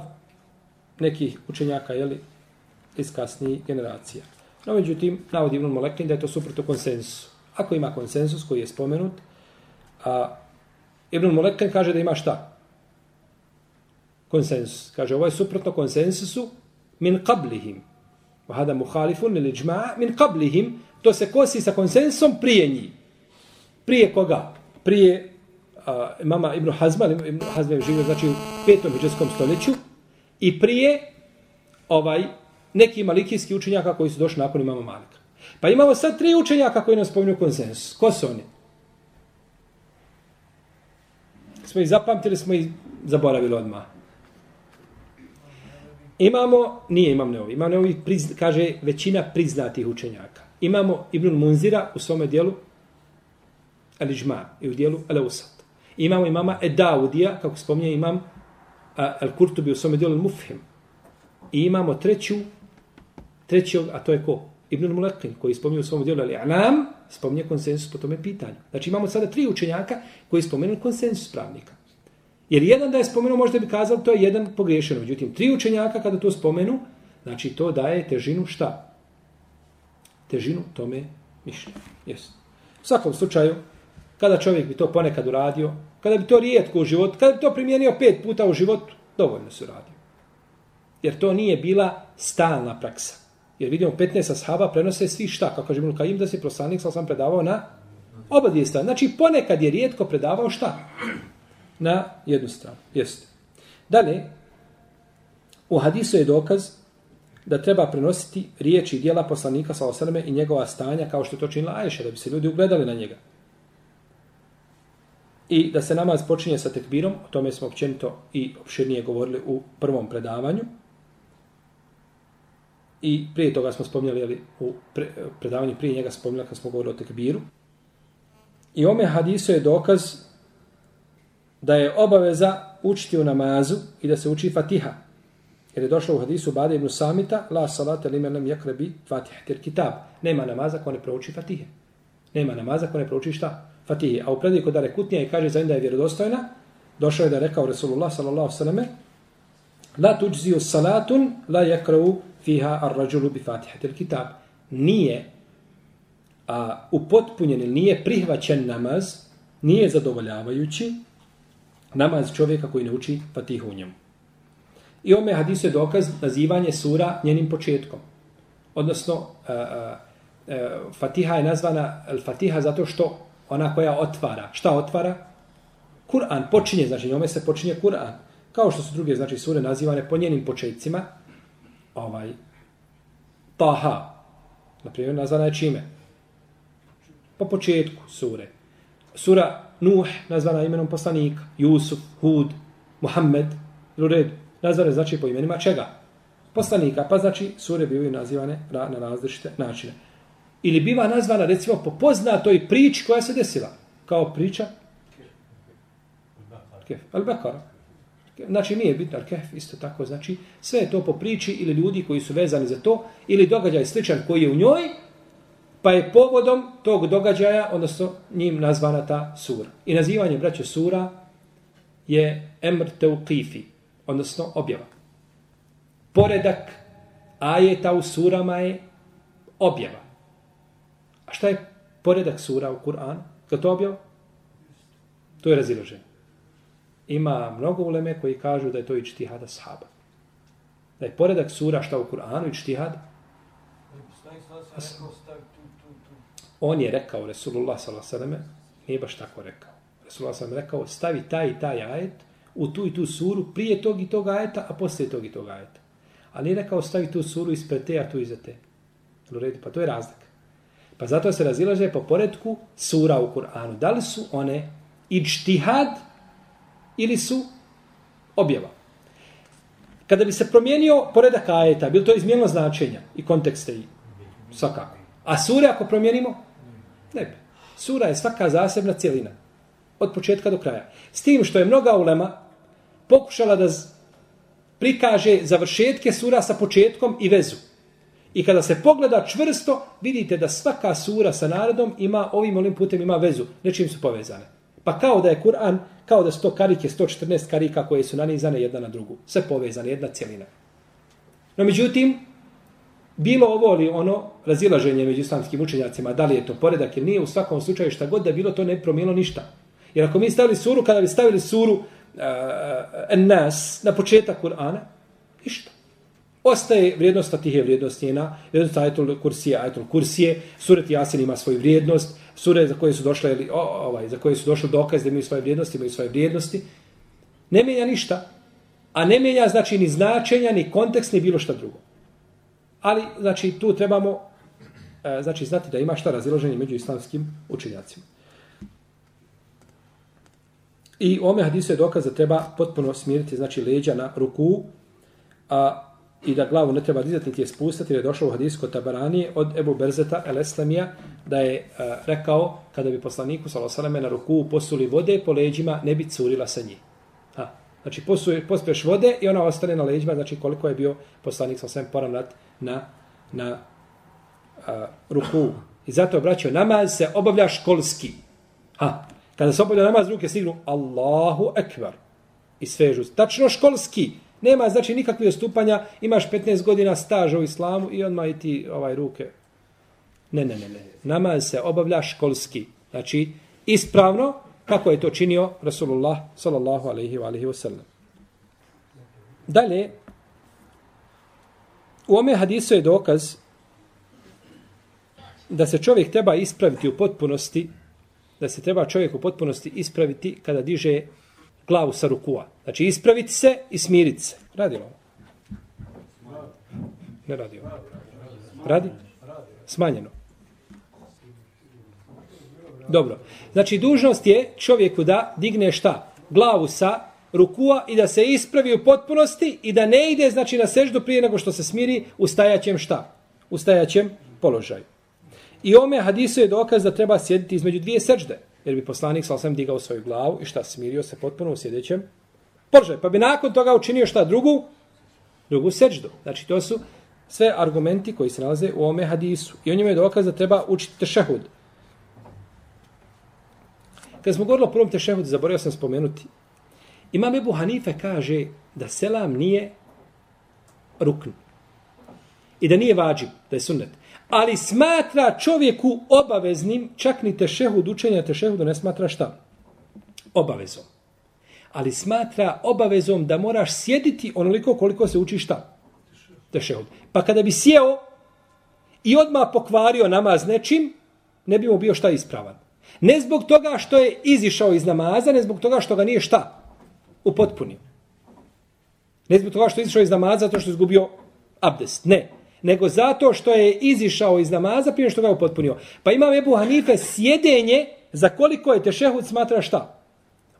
nekih učenjaka jeli, iz kasnijih generacija. No, međutim, navodi Ibn Molekin da je to suprotno konsensusu. Ako ima konsensus koji je spomenut, a Ibn Molekin kaže da ima šta? Konsensus. Kaže, ovo je suprotno konsensusu min qablihim. Wa hada mukhalifun lil ijma' min qablihim. To se kosi sa konsensom prije njih. Prije koga? Prije uh, mama Ibn Hazma, Ibn Hazma je živio znači u petom hijđarskom stoljeću i prije ovaj neki malikijski učenjaka koji su došli nakon imama Malika. Pa imamo sad tri učenjaka koji nam spominju konsensus. Ko su oni? Smo ih zapamtili, smo ih zaboravili odmah. Imamo, nije imam neovi, imam neovi, prizna, kaže većina priznatih učenjaka. Imamo Ibn Munzira u svome dijelu Al-Ižma i u dijelu Al-Usat. Imamo imama Edaudija, kako spominje imam Al-Kurtubi u svome dijelu Al-Mufhim. I imamo treću, treći, a to je ko? Ibn Mulekin, koji spominje u svom dijelu Al-I'lam, spominje konsensus po tome pitanju. Znači imamo sada tri učenjaka koji spomenu konsensus pravnika. Jer jedan da je spomenuo, možda bi kazao, to je jedan pogriješeno. Međutim, tri učenjaka kada to spomenu, znači to daje težinu šta? Težinu tome mišljenju. Yes. U svakom slučaju, kada čovjek bi to ponekad uradio, kada bi to rijetko u životu, kada bi to primijenio pet puta u životu, dovoljno se uradio. Jer to nije bila stalna praksa. Jer vidimo 15 ashaba prenose svi šta, kako kaže Ibn Kajim, da se proslanik sam predavao na oba dvije strane. Znači ponekad je rijetko predavao šta? Na jednu stranu. Jeste. Dalje, u hadisu je dokaz da treba prenositi riječi i dijela poslanika sa osrme i njegova stanja kao što je to činila Ajša, da bi se ljudi ugledali na njega. I da se namaz počinje sa tekbirom, o tome smo općenito i opširnije govorili u prvom predavanju. I prije toga smo spomnjali, ali u pre, predavanju prije njega spomnjali kad smo govorili o tekbiru. I ome hadisu je dokaz da je obaveza učiti u namazu i da se uči fatiha. Jer je došlo u hadisu Bade ibn Samita, la salata li menem jakrebi fatiha tir kitab. Nema namaza ko ne prouči fatihe. Nema namaza ko ne prouči šta? Fatihe. A u predaju kod Dare Kutnija i kaže za da je vjerodostojna, došao je da je rekao Resulullah sallallahu sallame, la tuđziju salatun la jakravu fiha ar rađulu bi fatiha tir kitab. Nije a upotpunjen ili nije prihvaćen namaz, nije zadovoljavajući namaz čovjeka koji ne uči Fatihu u njemu. I ome hadisu je dokaz nazivanje sura njenim početkom. Odnosno, uh, uh, Fatiha je nazvana Al-Fatiha zato što ona koja otvara. Šta otvara? Kur'an počinje, znači njome se počinje Kur'an. Kao što su druge znači sure nazivane po njenim početcima. Ovaj, Taha. Naprimjer, nazvana je čime? Po početku sure. Sura Nuh, nazvana imenom poslanika. Jusuf, Hud, Muhammed. U redu. Nazvane znači po imenima čega? Poslanika. Pa znači sure bivaju nazivane na različite načine. Ili biva nazvana recimo po poznatoj priči koja se desila. Kao priča Kef. al -Bakar. Znači nije bitno Al-Kef, isto tako. Znači sve je to po priči ili ljudi koji su vezani za to ili događaj sličan koji je u njoj pa je povodom tog događaja, odnosno njim nazvana ta sura. I nazivanje braće sura je Emr Teuqifi, odnosno objava. Poredak ajeta u surama je objava. A šta je poredak sura u Kur'anu? Kad to objava? To je raziloženje. Ima mnogo uleme koji kažu da je to i čtihada sahaba. Da je poredak sura šta u Kur'anu i čtihad? On je rekao, Resulullah s.a.v. nije baš tako rekao. Resulullah s.a.v. rekao, stavi taj i taj ajet u tu i tu suru prije tog i tog ajeta, a poslije tog i tog ajeta. Ali nije rekao, stavi tu suru ispred te, a tu iza te. Pa to je razlika. Pa zato se razilaže po poredku sura u Kur'anu. Da li su one ičtihad ili su objava? Kada bi se promijenio poredak ajeta, bilo to izmijenilo značenja i kontekste i svakako. A sure ako promijenimo? Ne bi. Sura je svaka zasebna cijelina. Od početka do kraja. S tim što je mnoga ulema pokušala da prikaže završetke sura sa početkom i vezu. I kada se pogleda čvrsto, vidite da svaka sura sa narodom ima, ovim onim putem ima vezu. Nečim su povezane. Pa kao da je Kur'an, kao da su to karike, 114 karika koje su nanizane jedna na drugu. Sve povezane, jedna cijelina. No međutim, bilo ovo ili ono razilaženje među islamskim učenjacima, da li je to poredak ili nije, u svakom slučaju šta god da bilo, to ne promijelo ništa. Jer ako mi stavili suru, kada bi stavili suru eh, uh, nas na početak Kur'ana, ništa. Ostaje vrijednost Fatihe, vrijednost njena, vrijednost ajetul kursije, ajetul kursije, suret Jasin ima svoju vrijednost, sure za koje su došle, ili, o, ovaj, za koje su došle dokaz da imaju svoje vrijednosti, imaju svoje vrijednosti. Ne mijenja ništa. A ne mijenja znači ni značenja, ni kontekst, ni bilo šta drugo. Ali, znači, tu trebamo e, znači, znati da ima šta razilaženje među islamskim učenjacima. I u ome hadisu je dokaz da treba potpuno smiriti, znači, leđa na ruku, a i da glavu ne treba dizati niti je spustati, jer je došao u hadisu kod Tabaranije od Ebu Berzeta el Eslamija, da je a, rekao, kada bi poslaniku Salosaleme na ruku posuli vode po leđima, ne bi curila sa njih. Znači posuje, pospeš vode i ona ostane na leđima, znači koliko je bio poslanik Salosaleme poravnat na, na uh, ruku. I zato braćo, namaz se obavlja školski. Ha. Kada se obavlja namaz, ruke stignu Allahu Ekvar. I svežu. Tačno školski. Nema znači nikakve ostupanja, imaš 15 godina staža u islamu i odmah i ti ovaj ruke. Ne, ne, ne, ne. Namaz se obavlja školski. Znači, ispravno, kako je to činio Rasulullah sallallahu alaihi wa alaihi wa sallam. Dalje, u ome hadisu je dokaz da se čovjek treba ispraviti u potpunosti, da se treba čovjek u potpunosti ispraviti kada diže glavu sa rukua. Znači ispraviti se i smiriti se. Radi ovo? Ne radi ovo. Radi? Smanjeno. Dobro. Znači dužnost je čovjeku da digne šta? Glavu sa rukua i da se ispravi u potpunosti i da ne ide znači na seždu prije nego što se smiri u stajaćem šta? U stajaćem položaju. I ome hadisu je dokaz da treba sjediti između dvije sežde. Jer bi poslanik sa osam digao svoju glavu i šta smirio se potpuno u sjedećem položaju. Pa bi nakon toga učinio šta drugu? Drugu seždu. Znači to su sve argumenti koji se nalaze u ome hadisu. I on njima je dokaz da treba učiti tešehud. Kad smo govorili o prvom tešehudu, zaboravio sam spomenuti. Imam Ebu Hanife kaže da selam nije rukn. I da nije vađib, da je sunnet. Ali smatra čovjeku obaveznim, čak ni tešehud, učenja tešehudu ne smatra šta? Obavezom. Ali smatra obavezom da moraš sjediti onoliko koliko se uči šta? Tešehud. Pa kada bi sjeo i odmah pokvario namaz nečim, ne bi mu bio šta ispravan. Ne zbog toga što je izišao iz namaza, ne zbog toga što ga nije šta? Upotpunio. Ne zbog toga što je izišao iz namaza, zato što je izgubio abdest. Ne. Nego zato što je izišao iz namaza prije što ga je upotpunio. Pa ima Ebu Hanife sjedenje za koliko je tešehud smatra šta?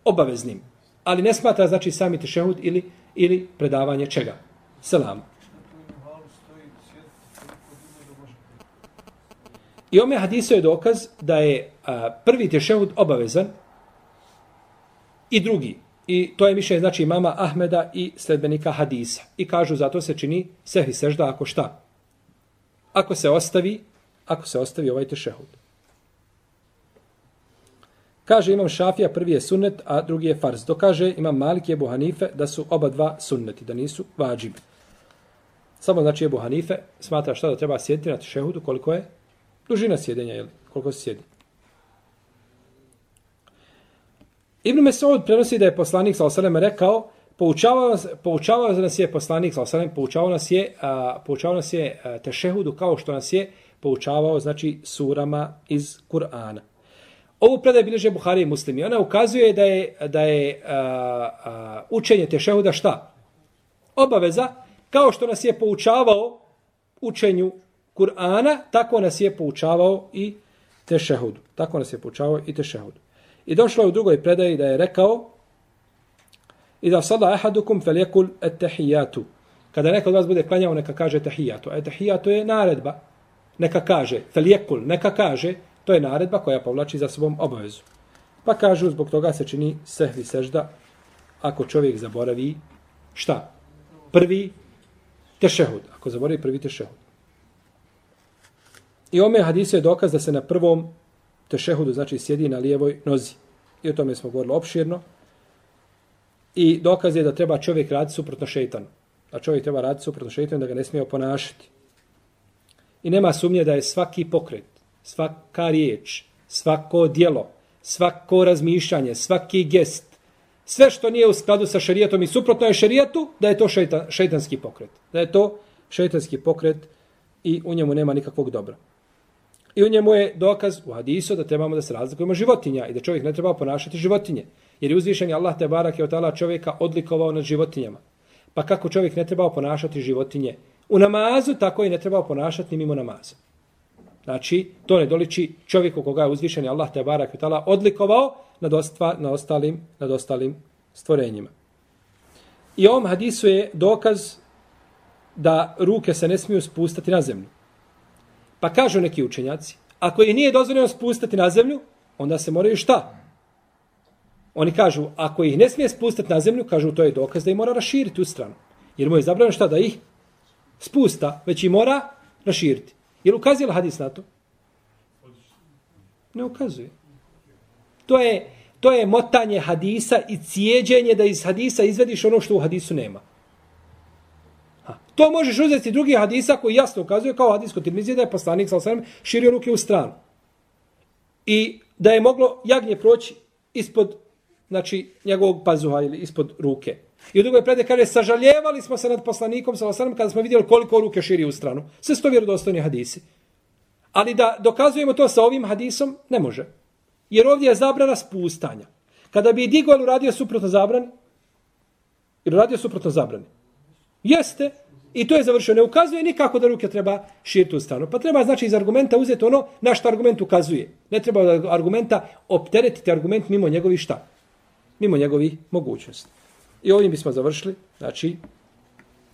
Obaveznim. Ali ne smatra znači sami tešehud ili, ili predavanje čega? Selam. I ome hadisu je dokaz da je a, prvi tešehud obavezan i drugi. I to je mišljenje znači mama Ahmeda i sledbenika hadisa. I kažu zato se čini sehvi sežda ako šta? Ako se ostavi, ako se ostavi ovaj tešehud. Kaže imam šafija, prvi je sunnet, a drugi je farz. Dokaže imam Malik i Ebu Hanife da su oba dva sunneti, da nisu vađibi. Samo znači Ebu Hanife smatra šta da treba sjediti na tešehudu, koliko je dužina sjedenja, jel? koliko se sjedi. Ibn Mesud prenosi da je poslanik sa osaleme rekao, poučavao, poučavao nas je poslanik sa osaleme, poučavao nas je, a, poučavao nas je a, tešehudu kao što nas je poučavao, znači, surama iz Kur'ana. Ovu predaj bilježe Buhari i muslimi. Ona ukazuje da je, da je a, a, učenje tešehuda šta? Obaveza, kao što nas je poučavao učenju Kur'ana, tako nas je poučavao i tešehudu. Tako nas je poučavao i tešehudu. I došlo je u drugoj predaji da je rekao i da sada ehadukum feljekul et tehijatu. Kada neko od vas bude klanjao, neka kaže tehijatu. A tehijatu je naredba. Neka kaže, feljekul, neka kaže, to je naredba koja povlači za svom obavezu. Pa kažu, zbog toga se čini sehvi sežda ako čovjek zaboravi šta? Prvi tešehud. Ako zaboravi prvi tešehud. I ome hadisu je dokaz da se na prvom tešehudu, znači sjedi na lijevoj nozi. I o tome smo govorili opširno. I dokaz je da treba čovjek raditi suprotno šeitanu. Da čovjek treba raditi suprotno šeitanu da ga ne smije oponašati. I nema sumnje da je svaki pokret, svaka riječ, svako dijelo, svako razmišljanje, svaki gest, sve što nije u skladu sa šerijetom i suprotno je šerijatu, da je to šeitan, šeitanski pokret. Da je to šeitanski pokret i u njemu nema nikakvog dobra. I u njemu je dokaz u hadisu da trebamo da se razlikujemo životinja i da čovjek ne treba ponašati životinje. Jer je uzvišen Allah te barak je otala čovjeka odlikovao nad životinjama. Pa kako čovjek ne treba ponašati životinje u namazu, tako i ne treba ponašati mimo namaza. Znači, to ne doliči čovjeku koga je uzvišen Allah te barak je odlikovao nad, ostva, nad, ostalim, nad ostalim stvorenjima. I ovom hadisu je dokaz da ruke se ne smiju spustati na zemlju. Pa kažu neki učenjaci, ako ih nije dozvoljeno spustati na zemlju, onda se moraju šta? Oni kažu, ako ih ne smije spustati na zemlju, kažu to je dokaz da ih mora raširiti u stranu. Jer mu je zabranjeno šta da ih spusta, već i mora raširiti. Jer ukazuje li hadis na to? Ne ukazuje. To je, to je motanje hadisa i cijeđenje da iz hadisa izvediš ono što u hadisu nema. To možeš uzeti drugi hadisa koji jasno ukazuje kao hadis kod Tirmizije da je poslanik sa osam širio ruke u stranu. I da je moglo jagnje proći ispod znači, njegovog pazuha ili ispod ruke. I u drugoj predaj kaže, sažaljevali smo se nad poslanikom sa osam kada smo vidjeli koliko ruke širi u stranu. Sve sto vjerodostojni hadisi. Ali da dokazujemo to sa ovim hadisom, ne može. Jer ovdje je zabrana spustanja. Kada bi Digol uradio suprotno zabrani, ili uradio suprotno zabrani, jeste, I to je završeno. Ne ukazuje nikako da ruke treba širiti u stranu. Pa treba znači iz argumenta uzeti ono na što argument ukazuje. Ne treba da argumenta opteretiti argument mimo njegovi šta? Mimo njegovi mogućnosti. I ovim bismo završili. Znači,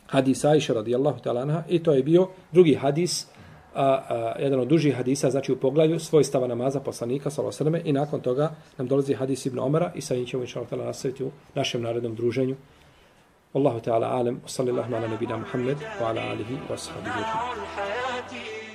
hadis Aisha radijallahu ta'ala anha. I to je bio drugi hadis, a, a, jedan od dužih hadisa, znači u poglavlju svojstava namaza poslanika, salosrme. I nakon toga nam dolazi hadis Ibn Omara i sa njim ćemo inša nastaviti u našem narednom druženju. والله تعالى عالم وصلى الله على نبينا محمد وعلى آله وصحبه أجمعين.